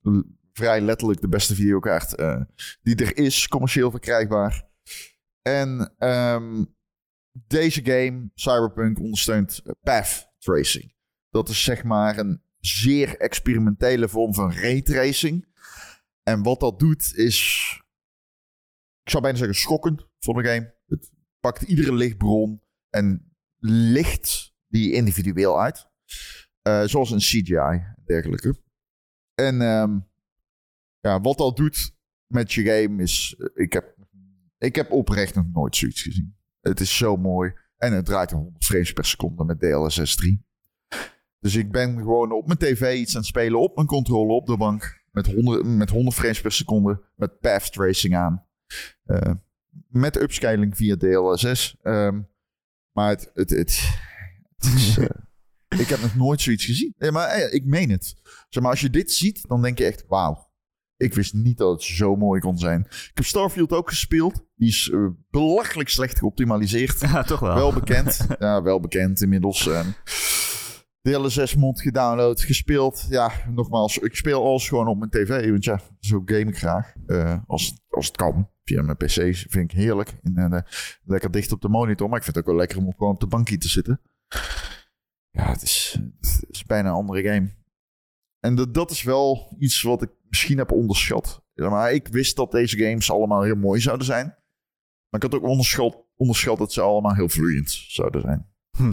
vrij letterlijk de beste videokaart eh, die er is, commercieel verkrijgbaar. En ehm, deze game, Cyberpunk, ondersteunt eh, path tracing. Dat is zeg maar een zeer experimentele vorm van raytracing. En wat dat doet is, ik zou bijna zeggen schokkend voor de game. Het pakt iedere lichtbron en licht die individueel uit. Eh, zoals een CGI en dergelijke. En ehm, ja, wat dat doet met je game is, eh, ik heb, ik heb oprecht nog nooit zoiets gezien. Het is zo mooi. En het draait 100 frames per seconde met DLSS 3. Dus ik ben gewoon op mijn tv iets aan het spelen, op mijn controller, op de bank. Met 100, met 100 frames per seconde, met path tracing aan. Eh, met upscaling via DLSS. Ehm, maar het, het, het, het is, [laughs] eh, ik heb nog nooit zoiets gezien. Nee, maar eh, ik meen het. Zeg maar, als je dit ziet, dan denk je echt, wauw. Ik wist niet dat het zo mooi kon zijn. Ik heb Starfield ook gespeeld. Die is eh, belachelijk slecht geoptimaliseerd. [laughs]
Ja, toch wel.
Wel bekend. [laughs] ja, wel bekend inmiddels. En de hele zes mond gedownload, gespeeld. Ja, nogmaals, ik speel alles gewoon op mijn tv. Want ja, zo game ik graag. Eh, als, als het kan. Via mijn pc vind ik heerlijk. En, eh, lekker dicht op de monitor. Maar ik vind het ook wel lekker om gewoon op de bankje te zitten. Ja, het is, het is bijna een andere game. En dat, dat is wel iets wat ik misschien heb onderschat. Maar ik wist dat deze games allemaal heel mooi zouden zijn. Maar ik had ook onderschat, onderschat dat ze allemaal heel vloeiend zouden zijn.
Hm.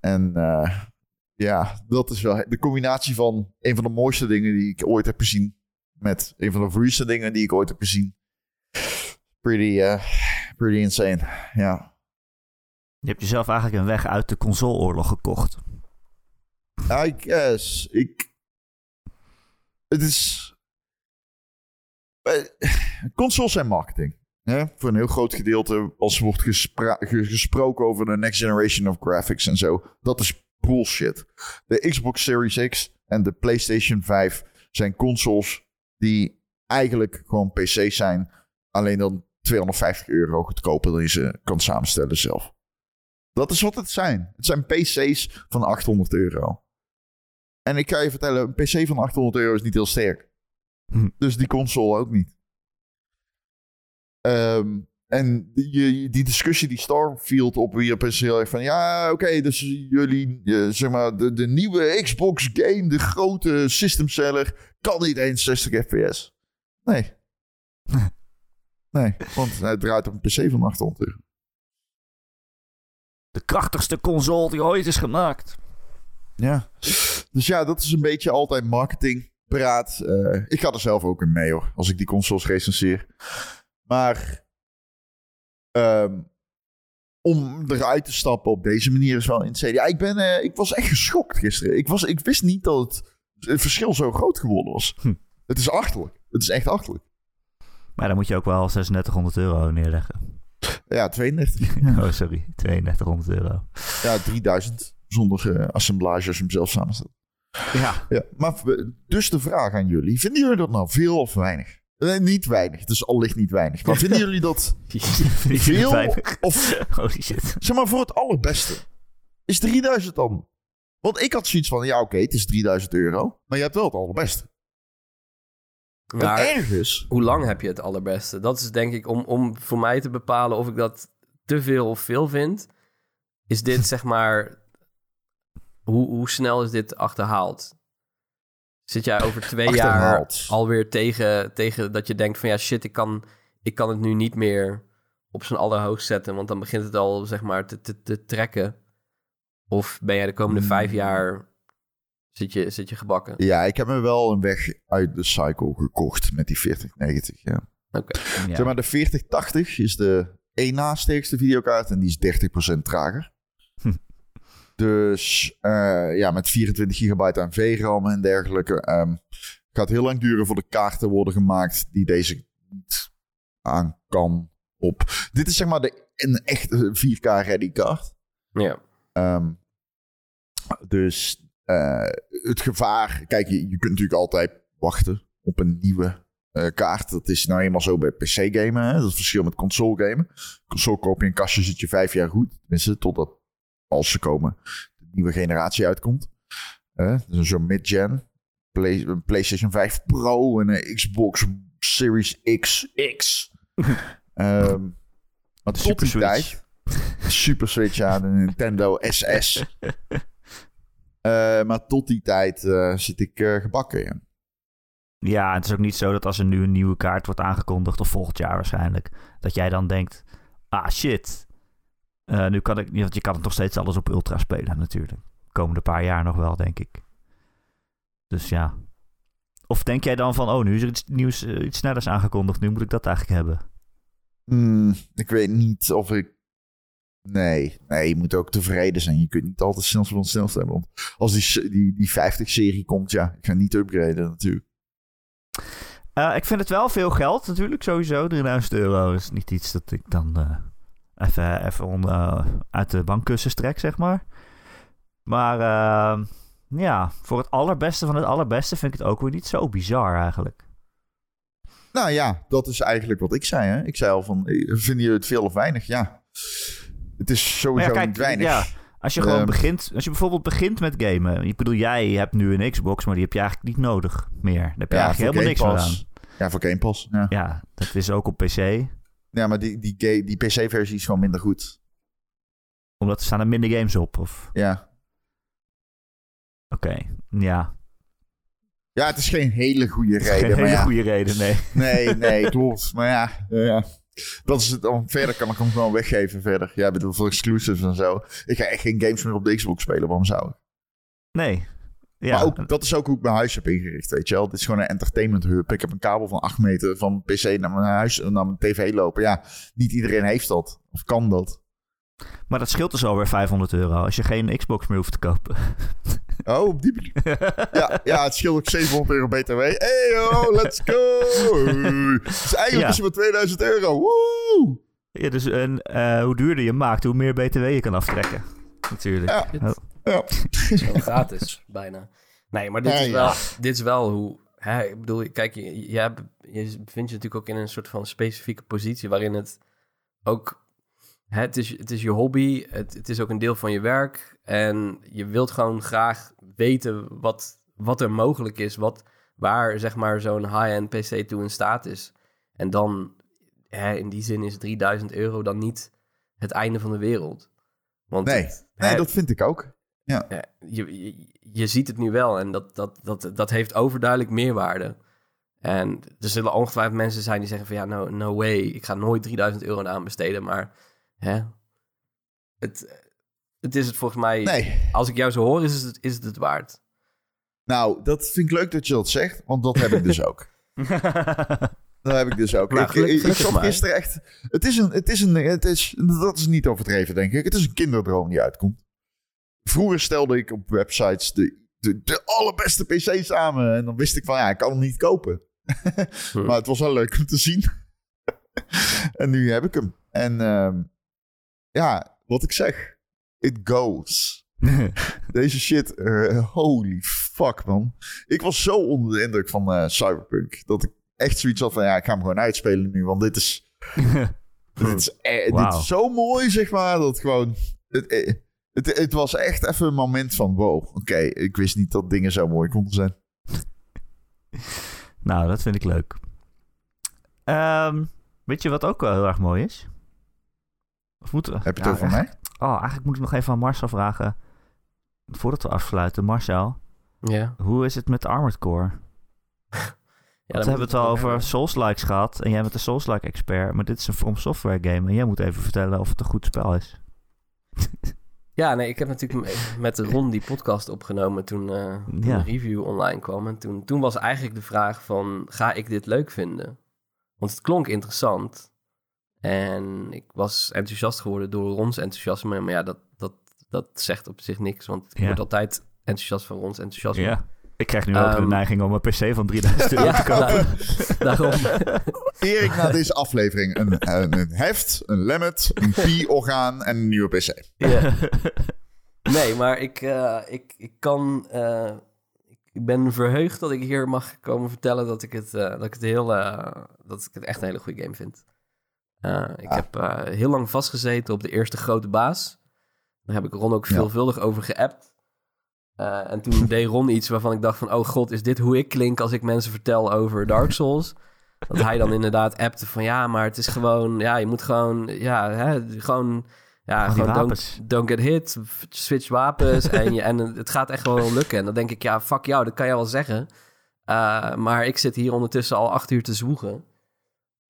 En eh, ja, dat is wel de combinatie van een van de mooiste dingen die ik ooit heb gezien. Met een van de vloeiendste dingen die ik ooit heb gezien. Pretty, eh, pretty insane. Ja.
Je hebt jezelf eigenlijk een weg uit de consoleoorlog gekocht.
I guess. Ik. Het is. eh, [sighs] Consoles zijn marketing. Hè? Voor een heel groot gedeelte. Als wordt gesproken over de next generation of graphics en zo. Dat is bullshit. De Xbox Series X en de PlayStation 5 zijn consoles die eigenlijk gewoon PC's zijn. Alleen dan 250 euro goedkoper dan je ze kan samenstellen zelf. Dat is wat het zijn. Het zijn PC's van 800 euro. En ik kan je vertellen, een PC van 800 euro is niet heel sterk.
Hm.
Dus die console ook niet. Ehm, en die, die discussie die Starfield opwierp is heel erg van... Ja, oké, dus jullie, eh, zeg maar, de, de nieuwe Xbox game, de grote systemseller... kan niet eens 60 fps. Nee. [laughs] Nee, want hij draait op een PC van 800 euro.
De krachtigste console die ooit is gemaakt.
Ja. Dus ja, dat is een beetje altijd marketingpraat. Eh ik ga er zelf ook in mee hoor, als ik die consoles recenseer. Maar ehm, om eruit te stappen op deze manier is wel insane. Ja, ik, ben, eh, ik was echt geschokt gisteren. Ik, was, ik wist niet dat het, het verschil zo groot geworden was.
Hm.
Het is achterlijk. Het is echt achterlijk.
Maar dan moet je ook wel 3600 euro neerleggen.
Ja, 32. [laughs]
Oh, sorry. 3200 euro.
Ja, 3000 zonder eh, assemblage als je hem zelf samenstelt.
Ja.
Ja, maar dus de vraag aan jullie. Vinden jullie dat nou veel of weinig? Nee, niet weinig. Het is allicht niet weinig. Maar vinden jullie dat [laughs] veel
Weinig.
of [laughs]
Holy shit.
zeg maar voor het allerbeste? Is 3000 dan? Want ik had zoiets van, ja oké, het is 3000 euro. Maar je hebt wel het allerbeste.
Maar
en ergens...
hoe lang heb je het allerbeste? Dat is denk ik om, om voor mij te bepalen of ik dat te veel of veel vind. Is dit [laughs] zeg maar. Hoe, hoe snel is dit achterhaald? Zit jij over twee jaar alweer tegen, tegen dat je denkt van ja shit, ik kan, ik kan het nu niet meer op zijn allerhoogst zetten, want dan begint het al zeg maar te, te, te trekken. Of ben jij de komende
Hmm.
vijf jaar zit je, zit je gebakken?
Ja, ik heb me wel een weg uit de cycle gekocht met die 4090. Ja.
Oké.
Ja.
Zeg maar, de 4080 is de één na sterkste videokaart en die is 30% trager. Dus eh, ja, met 24 gigabyte aan VRAM en dergelijke. ehm gaat heel lang duren voor de kaarten worden gemaakt die deze niet aan kan op. Dit is zeg maar de, een echte 4K ready kaart.
Ja.
Ehm, dus eh, het gevaar... Kijk, je, je kunt natuurlijk altijd wachten op een nieuwe eh, kaart. Dat is nou eenmaal zo bij PC-gamen. Dat is het verschil met console-gamen. Console koop je een kastje, zit je vijf jaar goed. Tenminste, totdat als ze komen de nieuwe generatie uitkomt. Eh, dus zo'n mid-gen. Play, een PlayStation 5 Pro en een Xbox Series X. X. [laughs] Ehm, maar
De
tot
Super
die
Switch.
tijd... Super Switch aan de Nintendo [laughs] SS. Eh, maar tot die tijd eh, zit ik gebakken. Ja.
Ja, het is ook niet zo dat als er nu een nieuwe kaart wordt aangekondigd, of volgend jaar waarschijnlijk, dat jij dan denkt, ah shit, eh, nu kan ik, want je kan het nog steeds alles op ultra spelen natuurlijk. Komende paar jaar nog wel, denk ik. Dus ja. Of denk jij dan van, oh, nu is er iets nieuws, eh, iets snellers aangekondigd, nu moet ik dat eigenlijk hebben.
Hmm, ik weet niet of ik. Nee, nee, je moet ook tevreden zijn. Je kunt niet altijd snel van snelste hebben. Want als die, die, die 50-serie komt, ja, ik ga niet upgraden natuurlijk.
Eh, ik vind het wel veel geld natuurlijk, sowieso. 3000 euro is niet iets dat ik dan even, even on- eh, uit de bankkussen trek, zeg maar. Maar eh, ja, voor het allerbeste van het allerbeste vind ik het ook weer niet zo bizar eigenlijk.
Nou ja, dat is eigenlijk wat ik zei. Hè? Ik zei al van, eh, vinden jullie het veel of weinig? Ja, het is sowieso
ja, kijk,
niet weinig.
ja, als je gewoon
Ehm.
begint, als je bijvoorbeeld begint met gamen. Ik bedoel, jij hebt nu een Xbox, maar die heb je eigenlijk niet nodig meer. Daar heb je
Ja,
eigenlijk helemaal niks meer aan.
Ja, voor Game Pass. Ja,
Ja, dat is ook op PC.
Ja maar die, die, die PC-versie is gewoon minder goed.
Omdat er staan er minder games op. Of
Ja.
oké, ja.
ja, het is geen hele goede reden.
geen hele
ja.
goede reden, nee. [laughs]
Nee, nee, [laughs] klopt. Maar ja, ja. Dat is het. Dan verder kan ik hem gewoon weggeven verder. Ja, bedoel, voor exclusives en zo. Ik ga echt geen games meer op de Xbox spelen. Waarom zou ik?
Nee. Ja,
maar ook, dat is ook hoe ik mijn huis heb ingericht, weet je wel. Het is gewoon een entertainment hub. Ik heb een kabel van 8 meter van PC naar mijn huis, naar mijn tv lopen. Ja, niet iedereen heeft dat. Of kan dat.
maar dat scheelt dus alweer 500 euro als je geen Xbox meer hoeft te kopen.
Oh, op die manier. [laughs] Ja, ja, het scheelt ook 700 euro BTW. Hey, yo, let's go! Dus eigenlijk
Ja.
is het maar 2000 euro. Woe!
ja, dus en, eh, hoe duurder je maakt, hoe meer BTW je kan aftrekken. Natuurlijk.
Ja.
Oh.
Ja. [laughs]
Zo gratis, bijna. Nee, maar dit,
Ja,
is
ja.
wel, dit is wel hoe hè, ik bedoel, kijk, je, je, hebt- je bevindt je natuurlijk ook in een soort van specifieke positie waarin het ook, hè, het, is, het is je hobby, het, het is ook een deel van je werk en je wilt gewoon graag weten wat, wat er mogelijk is, wat, waar zeg maar zo'n high-end PC toe in staat is. En dan, hè, in die zin is 3000 euro dan niet het einde van de wereld. Want
Nee,
het-
nee
hè,
dat vind ik ook.
ja, je, je, je ziet het nu wel en dat, dat, dat, dat heeft overduidelijk meerwaarde. En er zullen ongetwijfeld mensen zijn die zeggen van ja, no, no way, ik ga nooit 3000 euro aan besteden. Maar hè, het, het is het volgens mij,
Nee.
als ik jou zo hoor, is het is het, het waard.
Nou, dat vind ik leuk dat je dat zegt, want dat heb ik dus [laughs] ook. [laughs] Dat heb ik dus ook. [laughs]
Nou,
ik, ik, ik zat gisteren echt... Het is een... Het is een het is, dat is niet overdreven, denk ik. Het is een kinderdroom die uitkomt. Vroeger stelde ik op websites de, de, de allerbeste PC samen. En dan wist ik van, ja, ik kan hem niet kopen. [laughs] Maar het was wel leuk om te zien. [laughs] en nu heb ik hem. En ehm, ja, wat ik zeg. It goes. Deze shit, eh, holy fuck man. Ik was zo onder de indruk van eh, Cyberpunk. Dat ik echt zoiets had van, ja, ik ga hem gewoon uitspelen nu. Want dit is, [laughs] dit is, eh, dit is zo mooi, zeg maar. Dat gewoon, het, eh, het, het was echt even een moment van, wow, oké. ik wist niet dat dingen zo mooi konden zijn. [laughs]
nou, dat vind ik leuk. Ehm, weet je wat ook wel heel erg mooi is? Of moeten we?
Heb je het
Ja,
over mij?
Oh, eigenlijk moet ik nog even aan Marcel vragen. Voordat we afsluiten, Marcel,
Ja,
hoe is het met Armored Core?
Ja
we hebben het al over Souls-likes gehad en jij bent een Souls-like expert, maar dit is een From Software game en jij moet even vertellen of het een goed spel is. [laughs]
Ja, nee, ik heb natuurlijk met Ron die podcast opgenomen toen, eh, toen
Ja.
review online kwam. En toen, toen was eigenlijk de vraag van, ga ik dit leuk vinden? Want het klonk interessant. En ik was enthousiast geworden door Rons enthousiasme. Maar ja, dat, dat, dat zegt op zich niks, want ik
Ja.
word altijd enthousiast van Rons enthousiasme.
Ja. Ik krijg nu ook de
Ehm,
neiging om een PC van 3000 euro [laughs]
Ja,
te kopen. [laughs]
daarom.
Erik na deze aflevering een, een, een heft, een lemmet, een [laughs] pi-orgaan en een nieuwe PC.
Ja. Nee, maar ik, eh, ik, ik kan. eh, ik ben verheugd dat ik hier mag komen vertellen dat ik het, eh, dat ik het heel. dat ik het echt een hele goede game vind. Eh, ik
Ah.
heb eh, heel lang vastgezeten op de eerste grote baas. Daar heb ik Ron ook
Ja.
veelvuldig over geappt. Eh, en toen deed Ron iets waarvan ik dacht van... oh god, is dit hoe ik klink als ik mensen vertel over Dark Souls? Dat hij dan inderdaad appte van... ja, maar het is gewoon... ja, je moet gewoon... ja, hè, gewoon... ja, gewoon don't, don't get hit, switch wapens en, je, en het gaat echt wel lukken. En dan denk ik, ja, fuck jou, dat kan je wel zeggen. Uh, maar ik zit hier ondertussen al acht uur te zwoegen.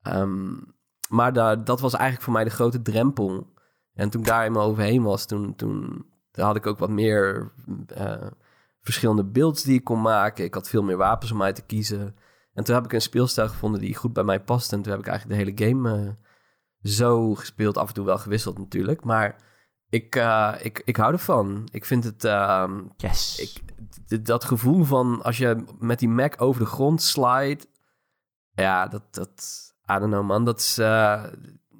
Um, maar da, dat was eigenlijk voor mij de grote drempel. En toen ik daar eenmaal overheen was, toen, toen had ik ook wat meer uh, verschillende builds die ik kon maken. Ik had veel meer wapens om uit te kiezen. En toen heb ik een speelstijl gevonden die goed bij mij past. En toen heb ik eigenlijk de hele game uh, zo gespeeld. Af en toe wel gewisseld natuurlijk. Maar ik, uh, ik, ik hou ervan. Ik vind het... Uh,
yes.
Ik, dat gevoel van als je met die Mac over de grond slide... Ja, dat... dat I don't know man, dat is,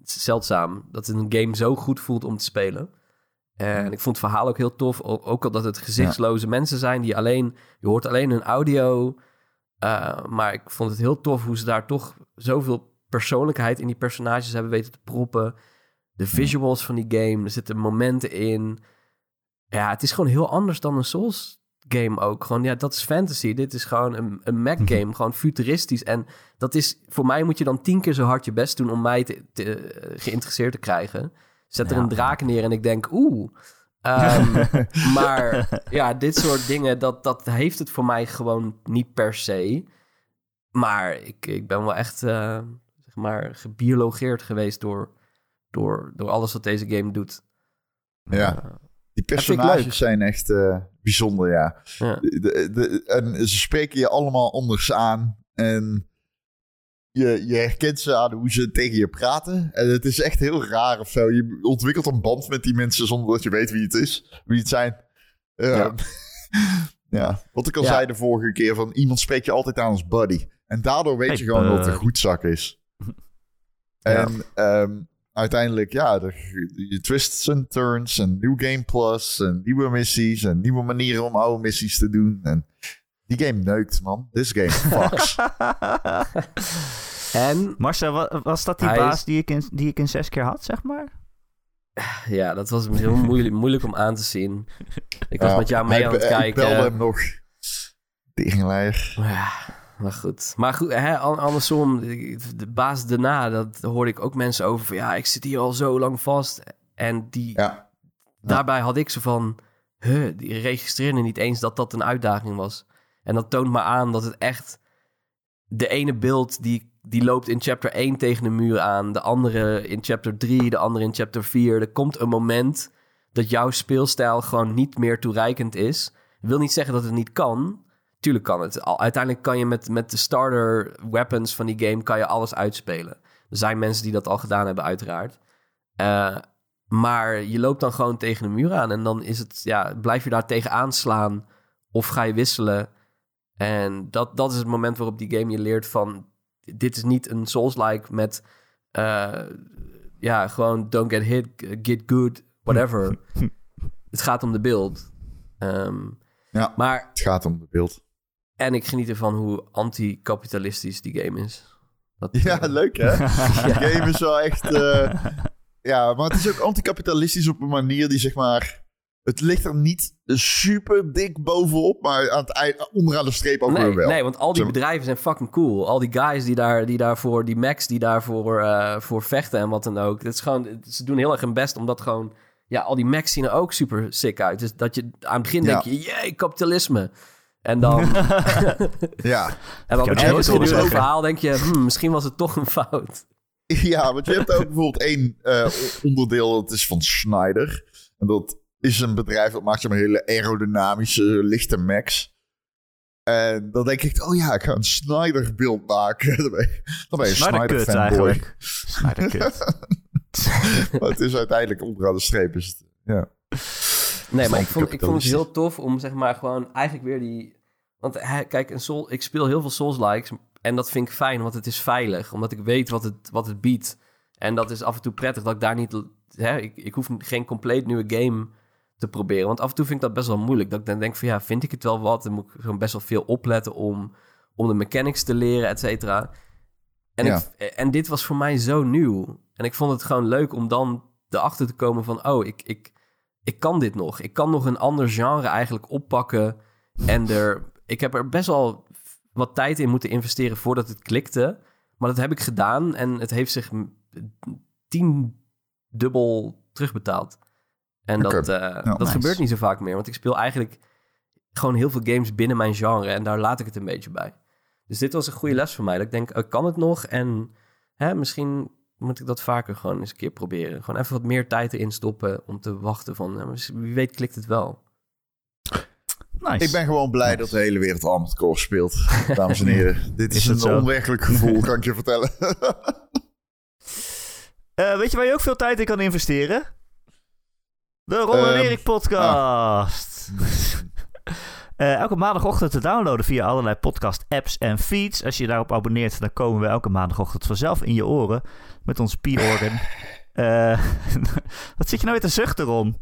zeldzaam. Dat een game zo goed voelt om te spelen. En ik vond het verhaal ook heel tof. Ook al dat het gezichtsloze ja. mensen zijn die alleen... Je hoort alleen hun audio. Uh, maar ik vond het heel tof hoe ze daar toch zoveel persoonlijkheid in die personages hebben weten te proppen. De visuals van die game, er zitten momenten in. Ja, het is gewoon heel anders dan een Souls game ook. Gewoon, ja, dat is fantasy. Dit is gewoon een, een Mac game, gewoon futuristisch. En dat is, voor mij moet je dan tien keer zo hard je best doen om mij te, te, geïnteresseerd te krijgen. Zet er ja. een draak neer en ik denk, oeh. Um, [laughs] maar ja, dit soort dingen, dat, dat heeft het voor mij gewoon niet per se. Maar ik, ik ben wel echt, uh, zeg maar, gebiologeerd geweest door, door, door alles wat deze game doet.
Ja, uh, die personages zijn echt uh, bijzonder, ja.
ja.
De, de, de, en ze spreken je allemaal anders aan. En je, je herkent ze aan hoe ze tegen je praten. En het is echt heel raar of zo. Je ontwikkelt een band met die mensen zonder dat je weet wie het is, wie het zijn. Uh, ja. [laughs] ja. wat ik al ja. zei de vorige keer, van iemand spreekt je altijd aan als buddy. En daardoor weet
hey,
je gewoon
uh...
dat het een goed zak is. [laughs] en um, uiteindelijk, ja, de, je twists en turns en nieuw game plus en nieuwe missies en nieuwe manieren om oude missies te doen. En Die game neukt, man. This game fucks. [laughs]
En
Marcel, wa- was dat die
Hij
baas
is-
die ik, in, die ik in zes keer had, zeg maar?
ja, dat was heel [laughs] moeilijk, moeilijk om aan te zien. Ik was
Ja,
met jou mee
hij
aan het
be- Ik
kijken.
belde hem nog. Tegenleier.
Ja, maar goed. Maar goed, hè, an- andersom, de baas daarna, dat hoorde ik ook mensen over van... Ja, ik zit hier al zo lang vast. En die,
Ja.
daarbij had ik zo van... Huh, die registreerde niet eens dat dat een uitdaging was. En dat toont maar aan dat het echt... De ene beeld die, die loopt in chapter 1 tegen de muur aan. De andere in chapter 3, de andere in chapter 4. Er komt een moment dat jouw speelstijl gewoon niet meer toereikend is. wil niet zeggen dat het niet kan. Tuurlijk kan het. Uiteindelijk kan je met, met de starter weapons van die game... kan je alles uitspelen. Er zijn mensen die dat al gedaan hebben, uiteraard. Eh, maar je loopt dan gewoon tegen de muur aan. En dan is het, ja, blijf je daar tegen aanslaan of ga je wisselen. En dat, dat is het moment waarop die game je leert van... Dit is niet een Souls-like met... eh, ja, gewoon don't get hit, get good, whatever. [laughs] het gaat om de beeld. Ehm,
Ja.
maar,
Het gaat om de beeld.
en ik geniet ervan hoe anti-kapitalistisch die game is. Dat,
Ja, leuk hè? [laughs] Die game is wel echt... eh, ja, maar het is ook anticapitalistisch op een manier die zeg maar... Het ligt er niet super dik bovenop, maar aan het eind, onderaan de streep ook
Nee,
weer wel.
nee, want al die bedrijven zijn fucking cool. Al die guys die, daar, die daarvoor, die Max die daarvoor voor, voor vechten en wat dan ook. Het is gewoon, ze doen heel erg hun best omdat gewoon, ja, al die Max zien er ook super sick uit. Dus dat je aan het begin
Ja.
denk je, jee, kapitalisme. En dan, [laughs]
Ja.
en dan
Ja,
het
zeggen.
verhaal denk je, hmm, misschien was het toch een fout.
ja, want je hebt ook bijvoorbeeld één eh, onderdeel, dat is van Schneider. En dat is een bedrijf dat maakt zeg maar hele aerodynamische, lichte Macs. En dan denk ik, oh ja, ik ga een Snyder beeld maken. [laughs] Dan ben je, dan ben je een
Snyder
Snyder
kut
fanboy.
eigenlijk. Snyder kut. [laughs]
Maar het is uiteindelijk onderaan de streep. Is het, ja.
Nee, maar ik vond, ik vond het heel tof om zeg maar gewoon eigenlijk weer die... Want kijk, een Soul, ik speel heel veel Souls-likes en dat vind ik fijn, want het is veilig. Omdat ik weet wat het, wat het biedt. En dat is af en toe prettig dat ik daar niet... Hè, ik, ik hoef geen compleet nieuwe game te proberen. Want af en toe vind ik dat best wel moeilijk. Dat ik dan denk van ja, vind ik het wel wat? Dan moet ik gewoon best wel veel opletten om, om de mechanics te leren, et cetera. En,
Ja.
ik, en dit was voor mij zo nieuw. En ik vond het gewoon leuk om dan erachter te komen van... oh, ik, ik, ik kan dit nog. Ik kan nog een ander genre eigenlijk oppakken. En er, ik heb er best wel wat tijd in moeten investeren voordat het klikte. Maar dat heb ik gedaan en het heeft zich tien dubbel terugbetaald. En dat, eh, dat
nice.
gebeurt niet zo vaak meer. Want ik speel eigenlijk gewoon heel veel games binnen mijn genre. En daar laat ik het een beetje bij. Dus dit was een goede les voor mij. Dat ik denk, ik kan het nog? En hè, misschien moet ik dat vaker gewoon eens een keer proberen. Gewoon even wat meer tijd erin stoppen om te wachten van... eh, wie weet klikt het wel.
Nice.
Ik ben gewoon blij dat de hele wereld Armored Core speelt. [laughs] Dames en heren. Dit is, een onwerkelijk gevoel, [laughs] kan ik je vertellen.
Eh, weet je waar je ook veel tijd in kan investeren? De Ron en
Ehm,
Erik podcast. [laughs] Eh, elke maandagochtend te downloaden via allerlei podcast apps en feeds. Als je daarop abonneert, dan komen we elke maandagochtend vanzelf in je oren met ons P-organ. [laughs] Eh, [laughs] wat zit je nou weer te zuchten, Ron?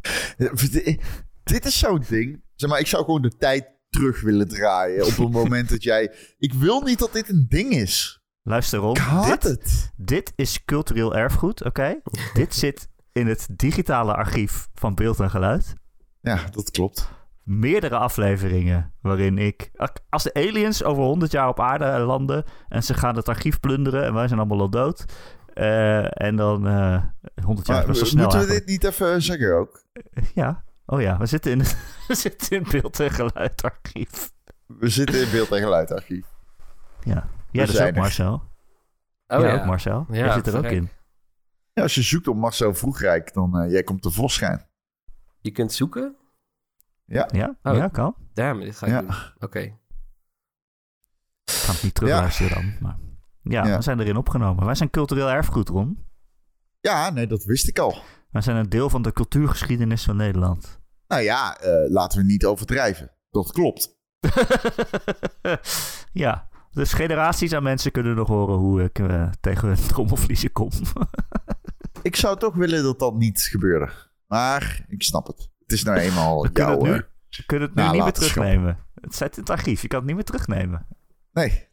Dit is zo'n ding. Zeg maar, ik zou gewoon de tijd terug willen draaien op het moment dat jij... Ik wil niet dat dit een ding is.
Luister, Ron.
Ik haat
dit,
het.
dit is cultureel erfgoed, oké? dit zit in het digitale archief van beeld en geluid.
Ja, dat klopt.
meerdere afleveringen waarin ik... Als de aliens over 100 jaar op aarde landen en ze gaan het archief plunderen en wij zijn allemaal al dood. eh, en dan eh 100 jaar
Maar,
wel snel
moeten we
eigenlijk.
dit niet even zeggen ook?
Ja, oh ja, we zitten in het, [laughs] we zitten in beeld- en geluidarchief.
We zitten in beeld- en geluidarchief.
Ja, jij dus
zijn
ook. Marcel.
Oh
jij
ja.
ook Marcel.
Ja,
jij zit er ook in.
Ja, als je zoekt op Marcel Vroegrijk, dan uh, jij komt tevoorschijn.
Je kunt zoeken?
Ja,
Oh.
ja kan.
Damn, dit ga ik
Ja.
doen. Oké.
Ik ga het niet terugluisteren dan. Maar ja,
Ja.
we zijn erin opgenomen. Wij zijn cultureel erfgoed, Ron.
Ja, nee, dat wist ik al.
Wij zijn een deel van de cultuurgeschiedenis van Nederland.
Nou ja, eh, laten we niet overdrijven. Dat klopt. [laughs]
ja, dus generaties aan mensen kunnen nog horen hoe ik eh, tegen hun trommelvliezen kom. [laughs]
Ik zou toch willen dat dat niet gebeurde. Maar ik snap het. Het is nou eenmaal
We kunnen
jouw...
het nu. Je kunt het nu
Nou,
niet meer terugnemen. Het zit in het archief. Je kan het niet meer terugnemen.
Nee.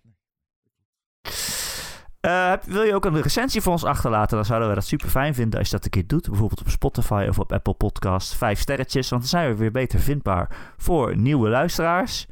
Eh, wil je ook een recensie voor ons achterlaten? Dan zouden we dat super fijn vinden als je dat een keer doet. Bijvoorbeeld op Spotify of op Apple Podcast. Vijf sterretjes, want dan zijn we weer beter vindbaar voor nieuwe luisteraars.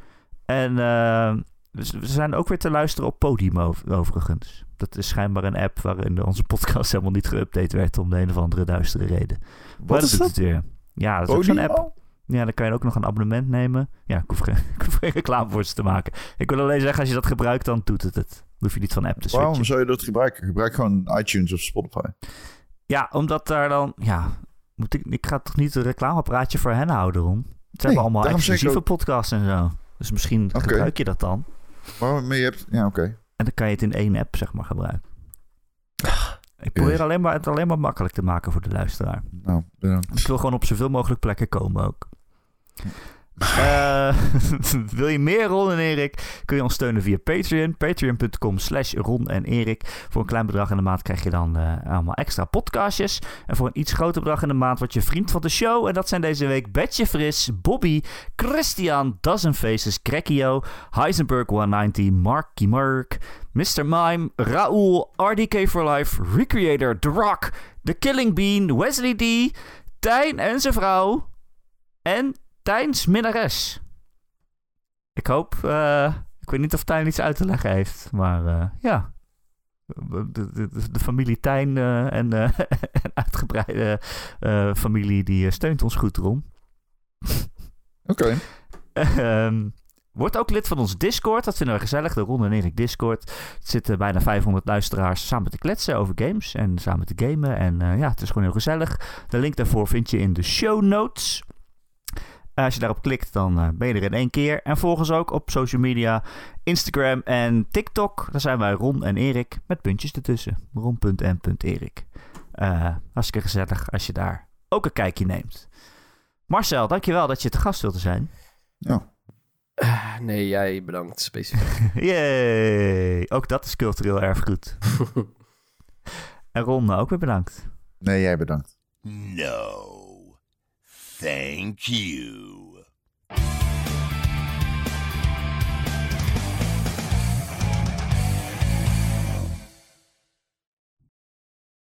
En eh, we we zijn ook weer te luisteren op Podimo overigens. Dat is schijnbaar een app waarin onze podcast helemaal niet geüpdate werd om de een of andere duistere reden. Maar
Wat is dat?
het weer. Ja, dat is ook zo'n app. Ja, dan kan je ook nog een abonnement nemen. Ja, ik hoef, geen, [laughs] ik hoef geen reclame voor ze te maken. Ik wil alleen zeggen, als je dat gebruikt, dan doet het het. Dan hoef je niet van app te switchen.
Waarom zou je dat gebruiken? Gebruik gewoon iTunes of Spotify.
Ja, omdat daar dan... Ja, moet ik, ik ga toch niet een reclamepraatje voor hen houden, Ron? Ze hebben allemaal exclusieve
ook-
podcasts en zo. Dus misschien gebruik je dat dan.
Waarom? Maar je hebt... Ja, oké.
En dan kan je het in één app, zeg maar, gebruiken. Ik probeer alleen maar, het alleen maar makkelijk te maken voor de luisteraar.
Nou, bedankt.
Ik wil gewoon op zoveel mogelijk plekken komen ook. Eh, [laughs] wil je meer Ron en Erik? Kun je ons steunen via Patreon. Patreon.com slash Ron en Erik. Voor een klein bedrag in de maand krijg je dan eh, allemaal extra podcastjes. En voor een iets groter bedrag in de maand word je vriend van de show. En dat zijn deze week Betje Fris, Bobby, Christian, Dozen Faces, Crackio, Heisenberg 190, Marky Mark, Mr. Mime, Raoul, RDK for Life, Recreator, The Rock, The Killing Bean, Wesley D, Tijn en zijn vrouw en Tijns minnares. Ik hoop, eh, ik weet niet of Tijn iets uit te leggen heeft, maar eh, ja. De, de, de, de familie Tijn eh, en eh, [laughs] en uitgebreide familie die steunt ons goed erom.
Oké.
Ehm, Word ook lid van ons Discord. Dat vinden we gezellig. De Ron en Erik Discord. Er zitten bijna 500 luisteraars samen te kletsen over games. En samen te gamen. En ja, het is gewoon heel gezellig. De link daarvoor vind je in de show notes. Eh, Als je daarop klikt, dan eh, ben je er in één keer. En volg ons ook op social media. Instagram en TikTok. Daar zijn wij Ron en Erik. Met puntjes ertussen. Ron.n.erik. Eh hartstikke gezellig als je daar ook een kijkje neemt. Marcel, dankjewel dat je te gast wilde zijn.
Ja.
Eh, nee, jij bedankt specifiek. [laughs]
Yay! Ook dat is cultureel erfgoed. [laughs] en Ron, ook weer bedankt.
Nee, jij bedankt.
No. Thank you.